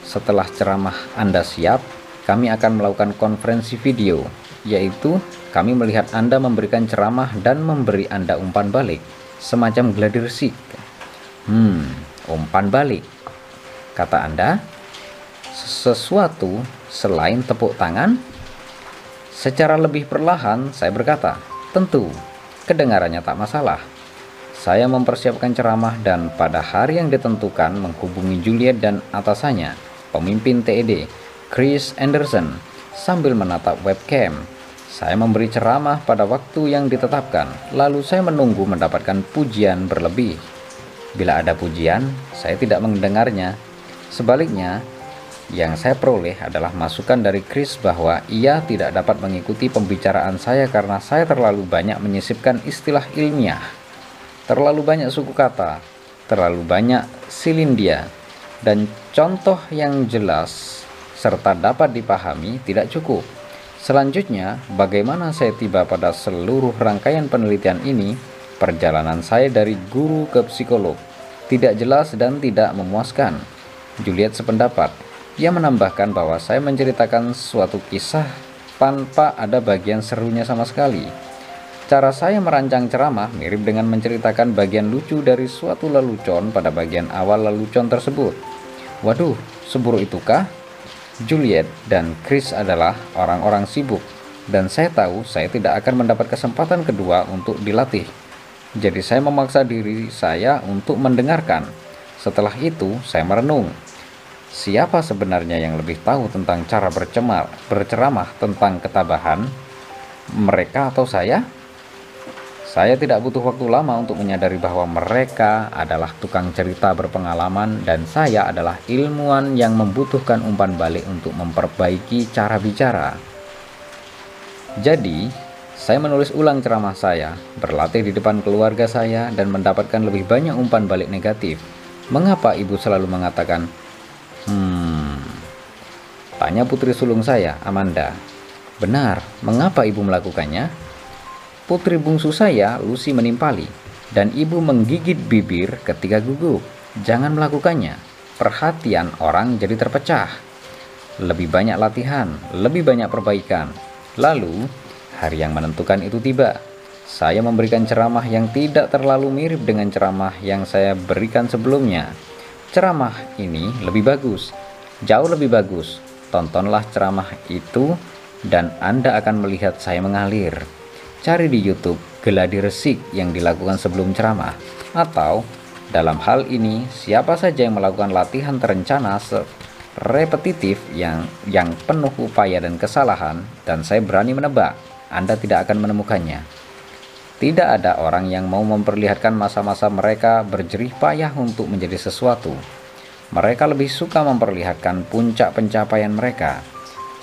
Setelah ceramah Anda siap, kami akan melakukan konferensi video, yaitu kami melihat Anda memberikan ceramah dan memberi Anda umpan balik, semacam gladiresik. Hmm, umpan balik. Kata Anda, sesuatu selain tepuk tangan? Secara lebih perlahan, saya berkata, tentu, kedengarannya tak masalah. Saya mempersiapkan ceramah dan pada hari yang ditentukan menghubungi Juliet dan atasannya, pemimpin TED, Chris Anderson, sambil menatap webcam saya memberi ceramah pada waktu yang ditetapkan, lalu saya menunggu mendapatkan pujian berlebih. Bila ada pujian, saya tidak mendengarnya. Sebaliknya, yang saya peroleh adalah masukan dari Chris bahwa ia tidak dapat mengikuti pembicaraan saya karena saya terlalu banyak menyisipkan istilah ilmiah, terlalu banyak suku kata, terlalu banyak silindia, dan contoh yang jelas serta dapat dipahami tidak cukup. Selanjutnya, bagaimana saya tiba pada seluruh rangkaian penelitian ini? Perjalanan saya dari guru ke psikolog tidak jelas dan tidak memuaskan. Juliet sependapat. Ia menambahkan bahwa saya menceritakan suatu kisah tanpa ada bagian serunya sama sekali. Cara saya merancang ceramah mirip dengan menceritakan bagian lucu dari suatu lelucon pada bagian awal lelucon tersebut. Waduh, seburuk itukah? Juliet dan Chris adalah orang-orang sibuk, dan saya tahu saya tidak akan mendapat kesempatan kedua untuk dilatih. Jadi, saya memaksa diri saya untuk mendengarkan. Setelah itu, saya merenung. Siapa sebenarnya yang lebih tahu tentang cara bercemar, berceramah tentang ketabahan? Mereka atau saya? Saya tidak butuh waktu lama untuk menyadari bahwa mereka adalah tukang cerita berpengalaman dan saya adalah ilmuwan yang membutuhkan umpan balik untuk memperbaiki cara bicara. Jadi, saya menulis ulang ceramah saya, berlatih di depan keluarga saya dan mendapatkan lebih banyak umpan balik negatif. Mengapa ibu selalu mengatakan, "Hmm." Tanya putri sulung saya, Amanda. Benar, mengapa ibu melakukannya? Putri bungsu saya, Lucy menimpali, dan ibu menggigit bibir ketika gugup. Jangan melakukannya. Perhatian orang jadi terpecah. Lebih banyak latihan, lebih banyak perbaikan. Lalu, hari yang menentukan itu tiba. Saya memberikan ceramah yang tidak terlalu mirip dengan ceramah yang saya berikan sebelumnya. Ceramah ini lebih bagus, jauh lebih bagus. Tontonlah ceramah itu dan Anda akan melihat saya mengalir. Cari di YouTube geladi resik yang dilakukan sebelum ceramah atau dalam hal ini siapa saja yang melakukan latihan terencana repetitif yang yang penuh upaya dan kesalahan dan saya berani menebak Anda tidak akan menemukannya. Tidak ada orang yang mau memperlihatkan masa-masa mereka berjerih payah untuk menjadi sesuatu. Mereka lebih suka memperlihatkan puncak pencapaian mereka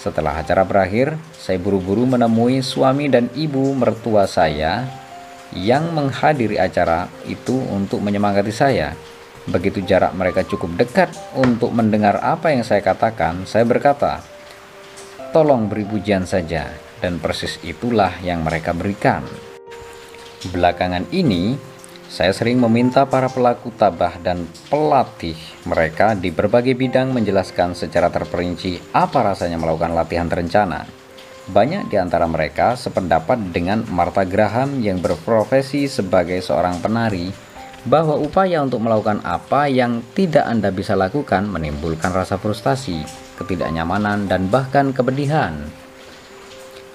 setelah acara berakhir, saya buru-buru menemui suami dan ibu mertua saya yang menghadiri acara itu untuk menyemangati saya. Begitu jarak mereka cukup dekat untuk mendengar apa yang saya katakan, saya berkata, "Tolong beri pujian saja." Dan persis itulah yang mereka berikan. Belakangan ini, saya sering meminta para pelaku tabah dan pelatih mereka di berbagai bidang menjelaskan secara terperinci apa rasanya melakukan latihan terencana. Banyak di antara mereka sependapat dengan Martha Graham yang berprofesi sebagai seorang penari bahwa upaya untuk melakukan apa yang tidak Anda bisa lakukan menimbulkan rasa frustasi, ketidaknyamanan, dan bahkan kepedihan.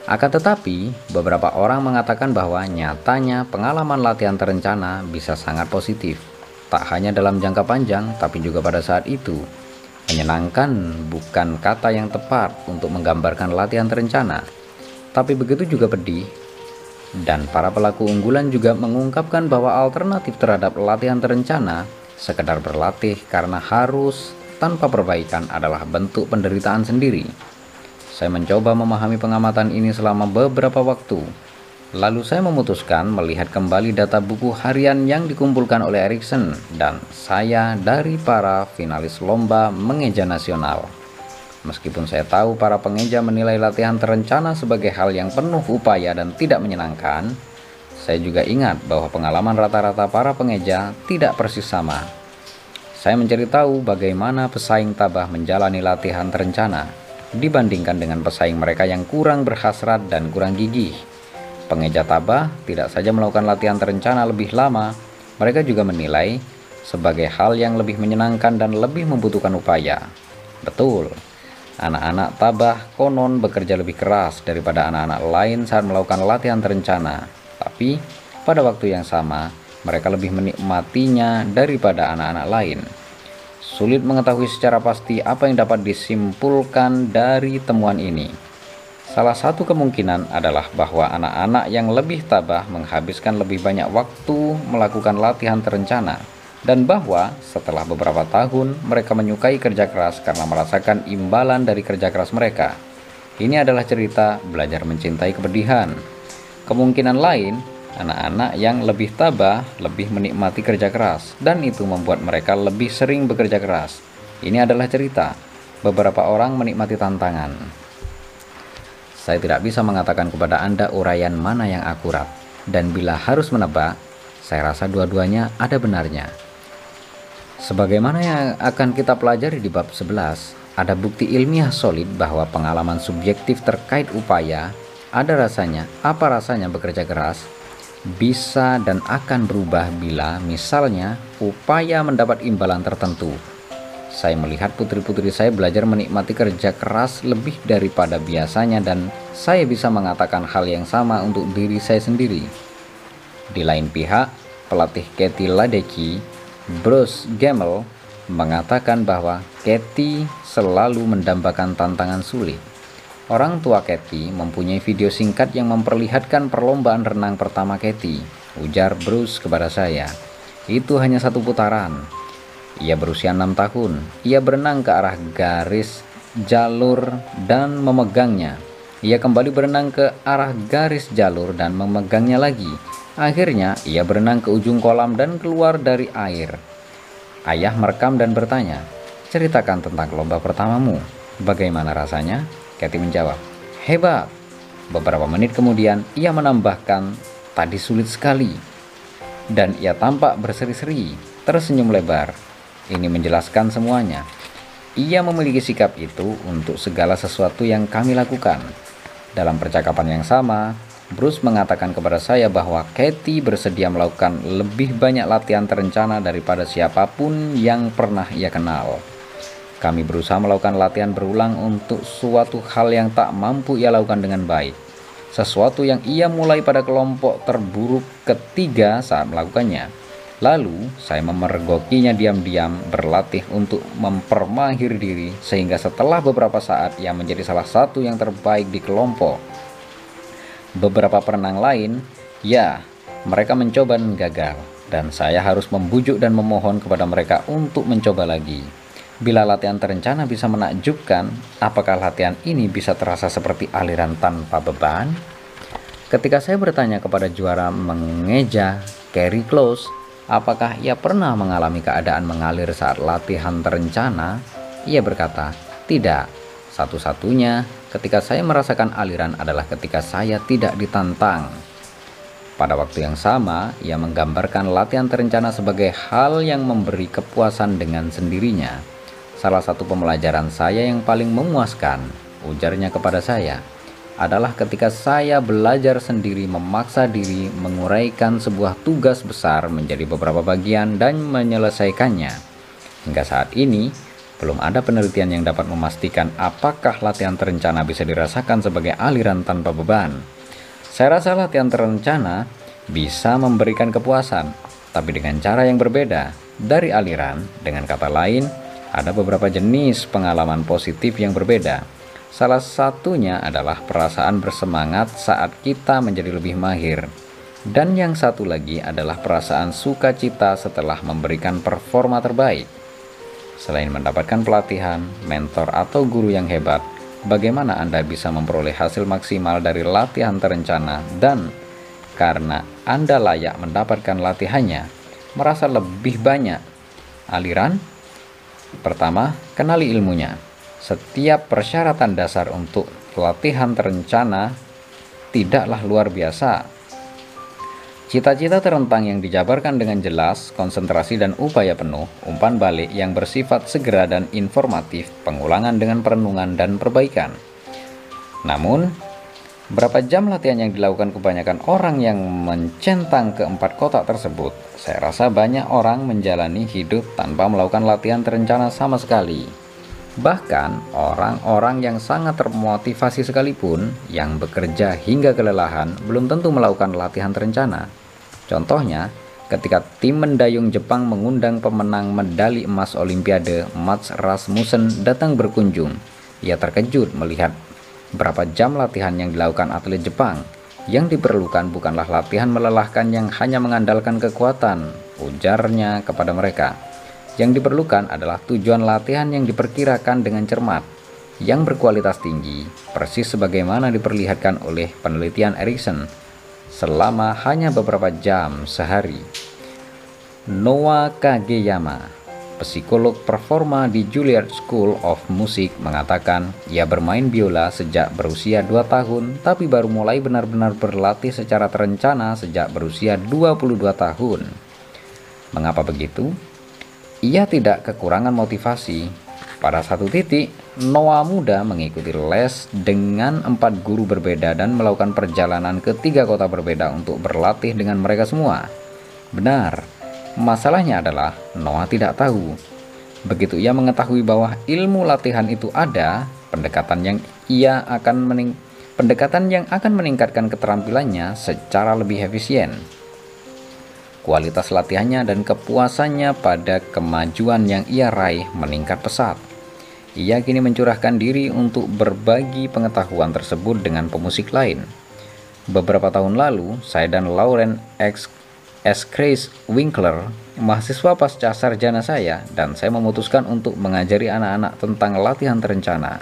Akan tetapi, beberapa orang mengatakan bahwa nyatanya pengalaman latihan terencana bisa sangat positif, tak hanya dalam jangka panjang, tapi juga pada saat itu. Menyenangkan bukan kata yang tepat untuk menggambarkan latihan terencana, tapi begitu juga pedih. Dan para pelaku unggulan juga mengungkapkan bahwa alternatif terhadap latihan terencana, sekedar berlatih karena harus tanpa perbaikan adalah bentuk penderitaan sendiri. Saya mencoba memahami pengamatan ini selama beberapa waktu. Lalu saya memutuskan melihat kembali data buku harian yang dikumpulkan oleh Erikson dan saya dari para finalis lomba mengeja nasional. Meskipun saya tahu para pengeja menilai latihan terencana sebagai hal yang penuh upaya dan tidak menyenangkan, saya juga ingat bahwa pengalaman rata-rata para pengeja tidak persis sama. Saya mencari tahu bagaimana pesaing tabah menjalani latihan terencana dibandingkan dengan pesaing mereka yang kurang berhasrat dan kurang gigih. Pengeja tabah tidak saja melakukan latihan terencana lebih lama, mereka juga menilai sebagai hal yang lebih menyenangkan dan lebih membutuhkan upaya. Betul, anak-anak tabah konon bekerja lebih keras daripada anak-anak lain saat melakukan latihan terencana, tapi pada waktu yang sama mereka lebih menikmatinya daripada anak-anak lain. Sulit mengetahui secara pasti apa yang dapat disimpulkan dari temuan ini. Salah satu kemungkinan adalah bahwa anak-anak yang lebih tabah menghabiskan lebih banyak waktu melakukan latihan terencana, dan bahwa setelah beberapa tahun mereka menyukai kerja keras karena merasakan imbalan dari kerja keras mereka. Ini adalah cerita belajar mencintai kepedihan. Kemungkinan lain Anak-anak yang lebih tabah lebih menikmati kerja keras, dan itu membuat mereka lebih sering bekerja keras. Ini adalah cerita. Beberapa orang menikmati tantangan. Saya tidak bisa mengatakan kepada Anda uraian mana yang akurat, dan bila harus menebak, saya rasa dua-duanya ada benarnya. Sebagaimana yang akan kita pelajari di bab 11, ada bukti ilmiah solid bahwa pengalaman subjektif terkait upaya ada rasanya, apa rasanya bekerja keras, bisa dan akan berubah bila misalnya upaya mendapat imbalan tertentu. Saya melihat putri-putri saya belajar menikmati kerja keras lebih daripada biasanya dan saya bisa mengatakan hal yang sama untuk diri saya sendiri. Di lain pihak, pelatih Katy Ladeki, Bruce Gamel, mengatakan bahwa Katy selalu mendambakan tantangan sulit. Orang tua Katy mempunyai video singkat yang memperlihatkan perlombaan renang pertama Katy, ujar Bruce kepada saya. Itu hanya satu putaran. Ia berusia enam tahun. Ia berenang ke arah garis jalur dan memegangnya. Ia kembali berenang ke arah garis jalur dan memegangnya lagi. Akhirnya, ia berenang ke ujung kolam dan keluar dari air. Ayah merekam dan bertanya, "Ceritakan tentang lomba pertamamu. Bagaimana rasanya?" Kathy menjawab, Hebat. Beberapa menit kemudian, ia menambahkan, tadi sulit sekali. Dan ia tampak berseri-seri, tersenyum lebar. Ini menjelaskan semuanya. Ia memiliki sikap itu untuk segala sesuatu yang kami lakukan. Dalam percakapan yang sama, Bruce mengatakan kepada saya bahwa Katie bersedia melakukan lebih banyak latihan terencana daripada siapa pun yang pernah ia kenal. Kami berusaha melakukan latihan berulang untuk suatu hal yang tak mampu ia lakukan dengan baik. Sesuatu yang ia mulai pada kelompok terburuk ketiga saat melakukannya. Lalu, saya memergokinya diam-diam berlatih untuk mempermahir diri sehingga setelah beberapa saat ia menjadi salah satu yang terbaik di kelompok. Beberapa perenang lain, ya, mereka mencoba dan gagal, dan saya harus membujuk dan memohon kepada mereka untuk mencoba lagi. Bila latihan terencana bisa menakjubkan, apakah latihan ini bisa terasa seperti aliran tanpa beban? Ketika saya bertanya kepada juara mengeja Kerry Close, apakah ia pernah mengalami keadaan mengalir saat latihan terencana? Ia berkata, tidak. Satu-satunya ketika saya merasakan aliran adalah ketika saya tidak ditantang. Pada waktu yang sama, ia menggambarkan latihan terencana sebagai hal yang memberi kepuasan dengan sendirinya Salah satu pembelajaran saya yang paling memuaskan, ujarnya kepada saya. adalah ketika saya belajar sendiri memaksa diri menguraikan sebuah tugas besar menjadi beberapa bagian dan menyelesaikannya. Hingga saat ini, belum ada penelitian yang dapat memastikan apakah latihan terencana bisa dirasakan sebagai aliran tanpa beban. Saya rasa latihan terencana bisa memberikan kepuasan, tapi dengan cara yang berbeda dari aliran. Dengan kata lain, ada beberapa jenis pengalaman positif yang berbeda Salah satunya adalah perasaan bersemangat saat kita menjadi lebih mahir. Dan yang satu lagi adalah perasaan sukacita setelah memberikan performa terbaik. Selain mendapatkan pelatihan, mentor, atau guru yang hebat, bagaimana Anda bisa memperoleh hasil maksimal dari latihan terencana dan karena Anda layak mendapatkan latihannya, merasa lebih banyak aliran? Pertama, kenali ilmunya. Setiap persyaratan dasar untuk latihan terencana tidaklah luar biasa. Cita-cita terentang yang dijabarkan dengan jelas, konsentrasi dan upaya penuh, umpan balik yang bersifat segera dan informatif, pengulangan dengan perenungan dan perbaikan. Namun, berapa jam latihan yang dilakukan kebanyakan orang yang mencentang keempat kotak tersebut? Saya rasa banyak orang menjalani hidup tanpa melakukan latihan terencana sama sekali. Bahkan orang-orang yang sangat termotivasi sekalipun yang bekerja hingga kelelahan belum tentu melakukan latihan terencana. Contohnya, ketika tim mendayung Jepang mengundang pemenang medali emas Olimpiade Mats Rasmussen datang berkunjung, ia terkejut melihat berapa jam latihan yang dilakukan atlet Jepang. Yang diperlukan bukanlah latihan melelahkan yang hanya mengandalkan kekuatan, ujarnya kepada mereka. Yang diperlukan adalah tujuan latihan yang diperkirakan dengan cermat, yang berkualitas tinggi, persis sebagaimana diperlihatkan oleh penelitian Erikson selama hanya beberapa jam sehari. Noah Kageyama, psikolog performa di Juilliard School of Music mengatakan ia bermain biola sejak berusia 2 tahun tapi baru mulai benar-benar berlatih secara terencana sejak berusia 22 tahun. Mengapa begitu? Ia tidak kekurangan motivasi. Pada satu titik, Noah muda mengikuti les dengan empat guru berbeda dan melakukan perjalanan ke tiga kota berbeda untuk berlatih dengan mereka semua. Benar, masalahnya adalah Noah tidak tahu. Begitu ia mengetahui bahwa ilmu latihan itu ada, pendekatan yang ia akan mening pendekatan yang akan meningkatkan keterampilannya secara lebih efisien kualitas latihannya dan kepuasannya pada kemajuan yang ia raih meningkat pesat. Ia kini mencurahkan diri untuk berbagi pengetahuan tersebut dengan pemusik lain. Beberapa tahun lalu, saya dan Lauren X. S. Chris Winkler, mahasiswa pasca sarjana saya, dan saya memutuskan untuk mengajari anak-anak tentang latihan terencana.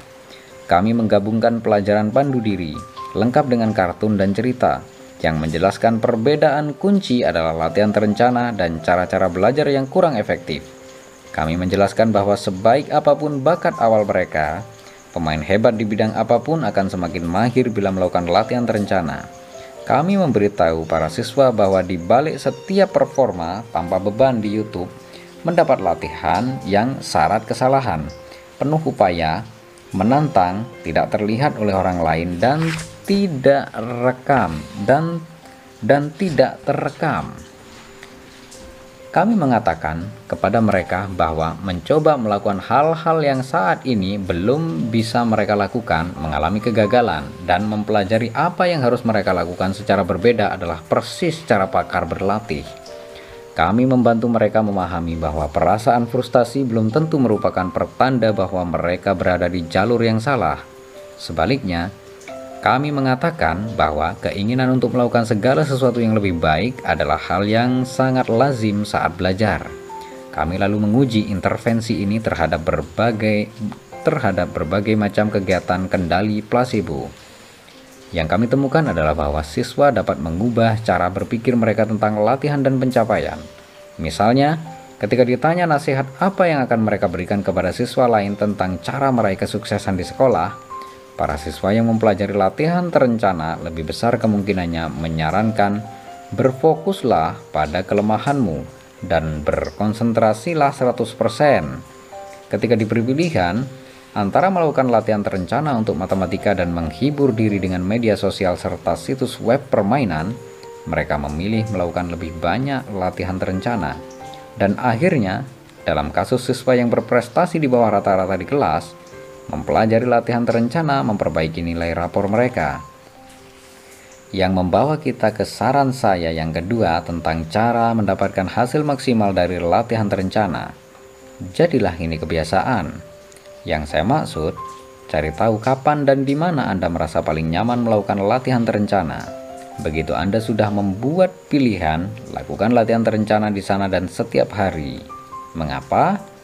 Kami menggabungkan pelajaran pandu diri, lengkap dengan kartun dan cerita, yang menjelaskan perbedaan kunci adalah latihan terencana dan cara-cara belajar yang kurang efektif. Kami menjelaskan bahwa sebaik apa pun bakat awal mereka, pemain hebat di bidang apa pun akan semakin mahir bila melakukan latihan terencana. Kami memberitahu para siswa bahwa di balik setiap performa tanpa beban di YouTube, mendapat latihan yang syarat kesalahan, penuh upaya, menantang, tidak terlihat oleh orang lain dan tidak rekam dan dan tidak terekam. Kami mengatakan kepada mereka bahwa mencoba melakukan hal-hal yang saat ini belum bisa mereka lakukan, mengalami kegagalan, dan mempelajari apa yang harus mereka lakukan secara berbeda adalah persis cara pakar berlatih. Kami membantu mereka memahami bahwa perasaan frustasi belum tentu merupakan pertanda bahwa mereka berada di jalur yang salah. Sebaliknya, kami mengatakan bahwa keinginan untuk melakukan segala sesuatu yang lebih baik adalah hal yang sangat lazim saat belajar. Kami lalu menguji intervensi ini terhadap berbagai terhadap berbagai macam kegiatan kendali placebo. Yang kami temukan adalah bahwa siswa dapat mengubah cara berpikir mereka tentang latihan dan pencapaian. Misalnya, ketika ditanya nasihat apa yang akan mereka berikan kepada siswa lain tentang cara meraih kesuksesan di sekolah, Para siswa yang mempelajari latihan terencana lebih besar kemungkinannya menyarankan berfokuslah pada kelemahanmu dan berkonsentrasilah 100%. Ketika diberi pilihan, Antara melakukan latihan terencana untuk matematika dan menghibur diri dengan media sosial serta situs web permainan, mereka memilih melakukan lebih banyak latihan terencana. Dan akhirnya, dalam kasus siswa yang berprestasi di bawah rata-rata di kelas, mempelajari latihan terencana memperbaiki nilai rapor mereka. Yang membawa kita ke saran saya yang kedua tentang cara mendapatkan hasil maksimal dari latihan terencana. Jadilah ini kebiasaan. Yang saya maksud, cari tahu kapan dan di mana Anda merasa paling nyaman melakukan latihan terencana. Begitu Anda sudah membuat pilihan, lakukan latihan terencana di sana dan setiap hari. Mengapa?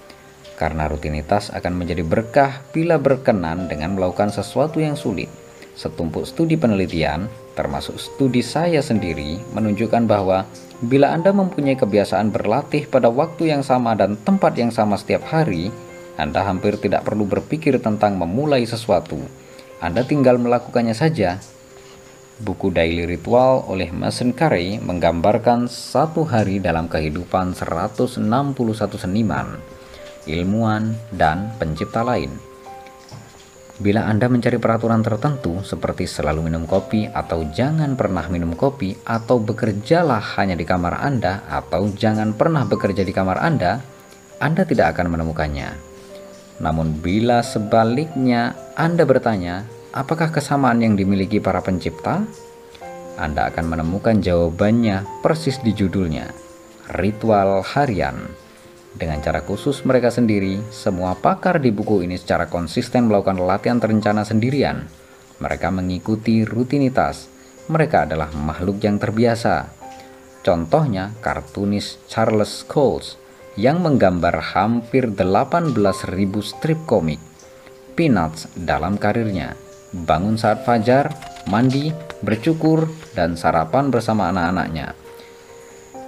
Karena rutinitas akan menjadi berkah bila berkenan dengan melakukan sesuatu yang sulit. Setumpuk studi penelitian, termasuk studi saya sendiri, menunjukkan bahwa bila Anda mempunyai kebiasaan berlatih pada waktu yang sama dan tempat yang sama setiap hari, anda hampir tidak perlu berpikir tentang memulai sesuatu. Anda tinggal melakukannya saja. Buku Daily Ritual oleh Mason Carey menggambarkan satu hari dalam kehidupan 161 seniman, ilmuwan, dan pencipta lain. Bila Anda mencari peraturan tertentu seperti selalu minum kopi atau jangan pernah minum kopi atau bekerjalah hanya di kamar Anda atau jangan pernah bekerja di kamar Anda, Anda tidak akan menemukannya. Namun bila sebaliknya Anda bertanya, apakah kesamaan yang dimiliki para pencipta? Anda akan menemukan jawabannya persis di judulnya, Ritual Harian. Dengan cara khusus mereka sendiri, semua pakar di buku ini secara konsisten melakukan latihan terencana sendirian. Mereka mengikuti rutinitas. Mereka adalah makhluk yang terbiasa. Contohnya, kartunis Charles Coles yang menggambar hampir 18.000 strip komik Peanuts dalam karirnya. Bangun saat fajar, mandi, bercukur, dan sarapan bersama anak-anaknya.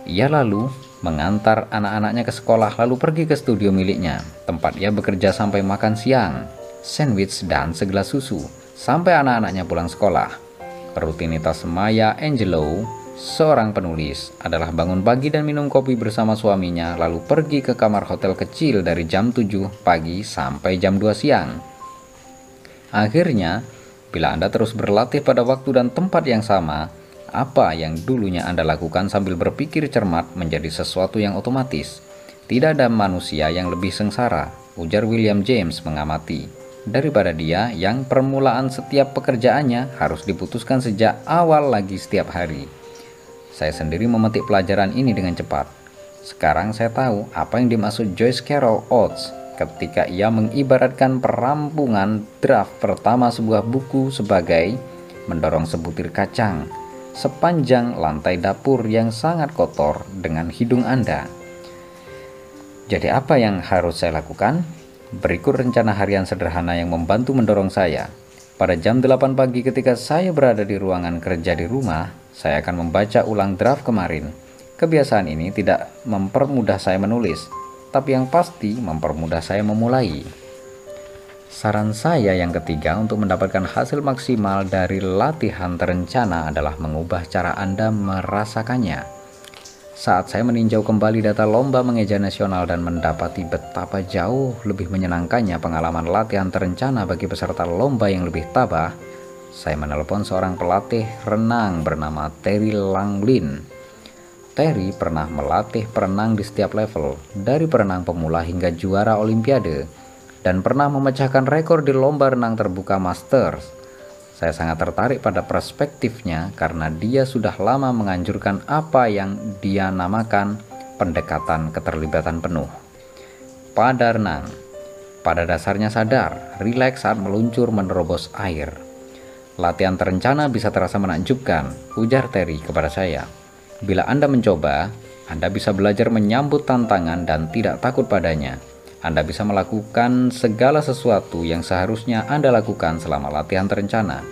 Ia lalu mengantar anak-anaknya ke sekolah lalu pergi ke studio miliknya, tempat ia bekerja sampai makan siang, sandwich, dan segelas susu, sampai anak-anaknya pulang sekolah. Rutinitas Maya Angelou Seorang penulis adalah bangun pagi dan minum kopi bersama suaminya lalu pergi ke kamar hotel kecil dari jam 7 pagi sampai jam 2 siang. Akhirnya, bila Anda terus berlatih pada waktu dan tempat yang sama, apa yang dulunya Anda lakukan sambil berpikir cermat menjadi sesuatu yang otomatis. Tidak ada manusia yang lebih sengsara, ujar William James mengamati, daripada dia yang permulaan setiap pekerjaannya harus diputuskan sejak awal lagi setiap hari. Saya sendiri memetik pelajaran ini dengan cepat. Sekarang saya tahu apa yang dimaksud Joyce Carol Oates ketika ia mengibaratkan perampungan draft pertama sebuah buku sebagai mendorong sebutir kacang sepanjang lantai dapur yang sangat kotor dengan hidung Anda. Jadi apa yang harus saya lakukan? Berikut rencana harian sederhana yang membantu mendorong saya. Pada jam 8 pagi ketika saya berada di ruangan kerja di rumah, saya akan membaca ulang draft kemarin. Kebiasaan ini tidak mempermudah saya menulis, tapi yang pasti mempermudah saya memulai. Saran saya yang ketiga untuk mendapatkan hasil maksimal dari latihan terencana adalah mengubah cara Anda merasakannya. Saat saya meninjau kembali data lomba mengeja nasional dan mendapati betapa jauh lebih menyenangkannya pengalaman latihan terencana bagi peserta lomba yang lebih tabah, saya menelepon seorang pelatih renang bernama Terry Langlin. Terry pernah melatih perenang di setiap level, dari perenang pemula hingga juara olimpiade, dan pernah memecahkan rekor di lomba renang terbuka Masters. Saya sangat tertarik pada perspektifnya karena dia sudah lama menganjurkan apa yang dia namakan pendekatan keterlibatan penuh. Pada renang, pada dasarnya sadar, rileks saat meluncur menerobos air, Latihan terencana bisa terasa menakjubkan, ujar Terry kepada saya. Bila Anda mencoba, Anda bisa belajar menyambut tantangan dan tidak takut padanya. Anda bisa melakukan segala sesuatu yang seharusnya Anda lakukan selama latihan terencana.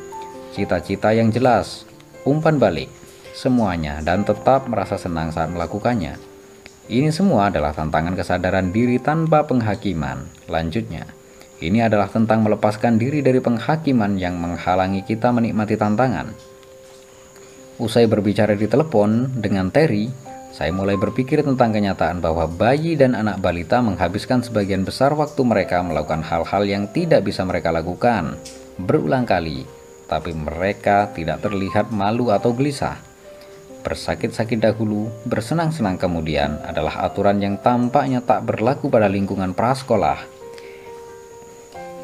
Cita-cita yang jelas, umpan balik, semuanya dan tetap merasa senang saat melakukannya. Ini semua adalah tantangan kesadaran diri tanpa penghakiman. Lanjutnya, ini adalah tentang melepaskan diri dari penghakiman yang menghalangi kita menikmati tantangan. Usai berbicara di telepon dengan Terry, saya mulai berpikir tentang kenyataan bahwa bayi dan anak balita menghabiskan sebagian besar waktu mereka melakukan hal-hal yang tidak bisa mereka lakukan berulang kali, tapi mereka tidak terlihat malu atau gelisah. Bersakit-sakit dahulu, bersenang-senang kemudian adalah aturan yang tampaknya tak berlaku pada lingkungan prasekolah.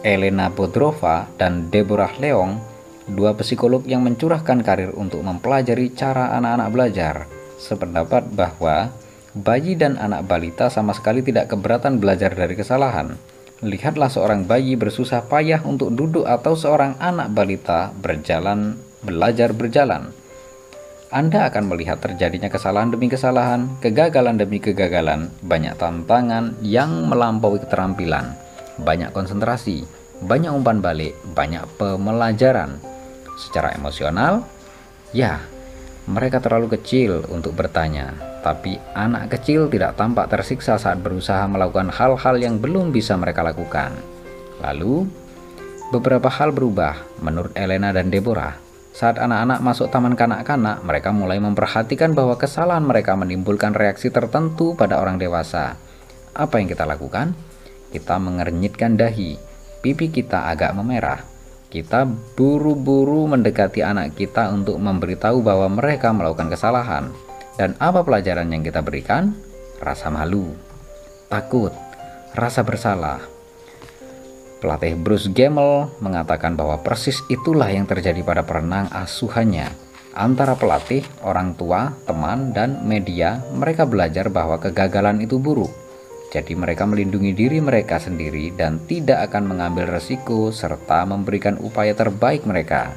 Elena Bodrova dan Deborah Leong, dua psikolog yang mencurahkan karir untuk mempelajari cara anak-anak belajar, sependapat bahwa bayi dan anak balita sama sekali tidak keberatan belajar dari kesalahan. Lihatlah seorang bayi bersusah payah untuk duduk atau seorang anak balita berjalan belajar berjalan. Anda akan melihat terjadinya kesalahan demi kesalahan, kegagalan demi kegagalan, banyak tantangan yang melampaui keterampilan, banyak konsentrasi, banyak umpan balik, banyak pemelajaran. Secara emosional, ya, mereka terlalu kecil untuk bertanya, tapi anak kecil tidak tampak tersiksa saat berusaha melakukan hal-hal yang belum bisa mereka lakukan. Lalu, beberapa hal berubah menurut Elena dan Deborah. Saat anak-anak masuk taman kanak-kanak, mereka mulai memperhatikan bahwa kesalahan mereka menimbulkan reaksi tertentu pada orang dewasa. Apa yang kita lakukan? Kita mengernyitkan dahi, pipi kita agak memerah, kita buru-buru mendekati anak kita untuk memberitahu bahwa mereka melakukan kesalahan. Dan apa pelajaran yang kita berikan? Rasa malu, takut, rasa bersalah. Pelatih Bruce Gemmel mengatakan bahwa persis itulah yang terjadi pada perenang asuhannya. Antara pelatih, orang tua, teman, dan media, mereka belajar bahwa kegagalan itu buruk jadi mereka melindungi diri mereka sendiri dan tidak akan mengambil resiko serta memberikan upaya terbaik mereka.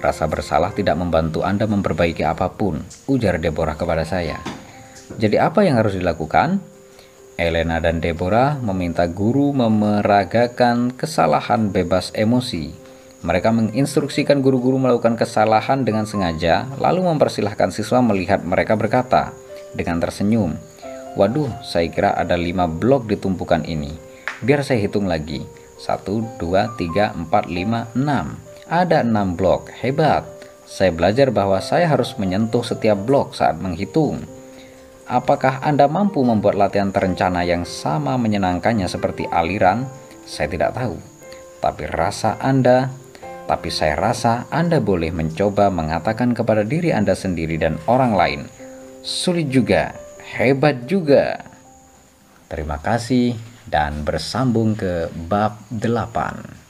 Rasa bersalah tidak membantu Anda memperbaiki apa pun, ujar Deborah kepada saya. Jadi apa yang harus dilakukan? Elena dan Deborah meminta guru memeragakan kesalahan bebas emosi. Mereka menginstruksikan guru-guru melakukan kesalahan dengan sengaja, lalu mempersilahkan siswa melihat mereka berkata dengan tersenyum, Waduh, saya kira ada 5 blok di tumpukan ini. Biar saya hitung lagi. 1, 2, 3, 4, 5, 6. Ada 6 blok, hebat. Saya belajar bahwa saya harus menyentuh setiap blok saat menghitung. Apakah Anda mampu membuat latihan terencana yang sama menyenangkannya seperti aliran? Saya tidak tahu. Tapi rasa Anda, tapi saya rasa Anda boleh mencoba mengatakan kepada diri Anda sendiri dan orang lain. Sulit juga, hebat juga. Terima kasih dan bersambung ke bab 8.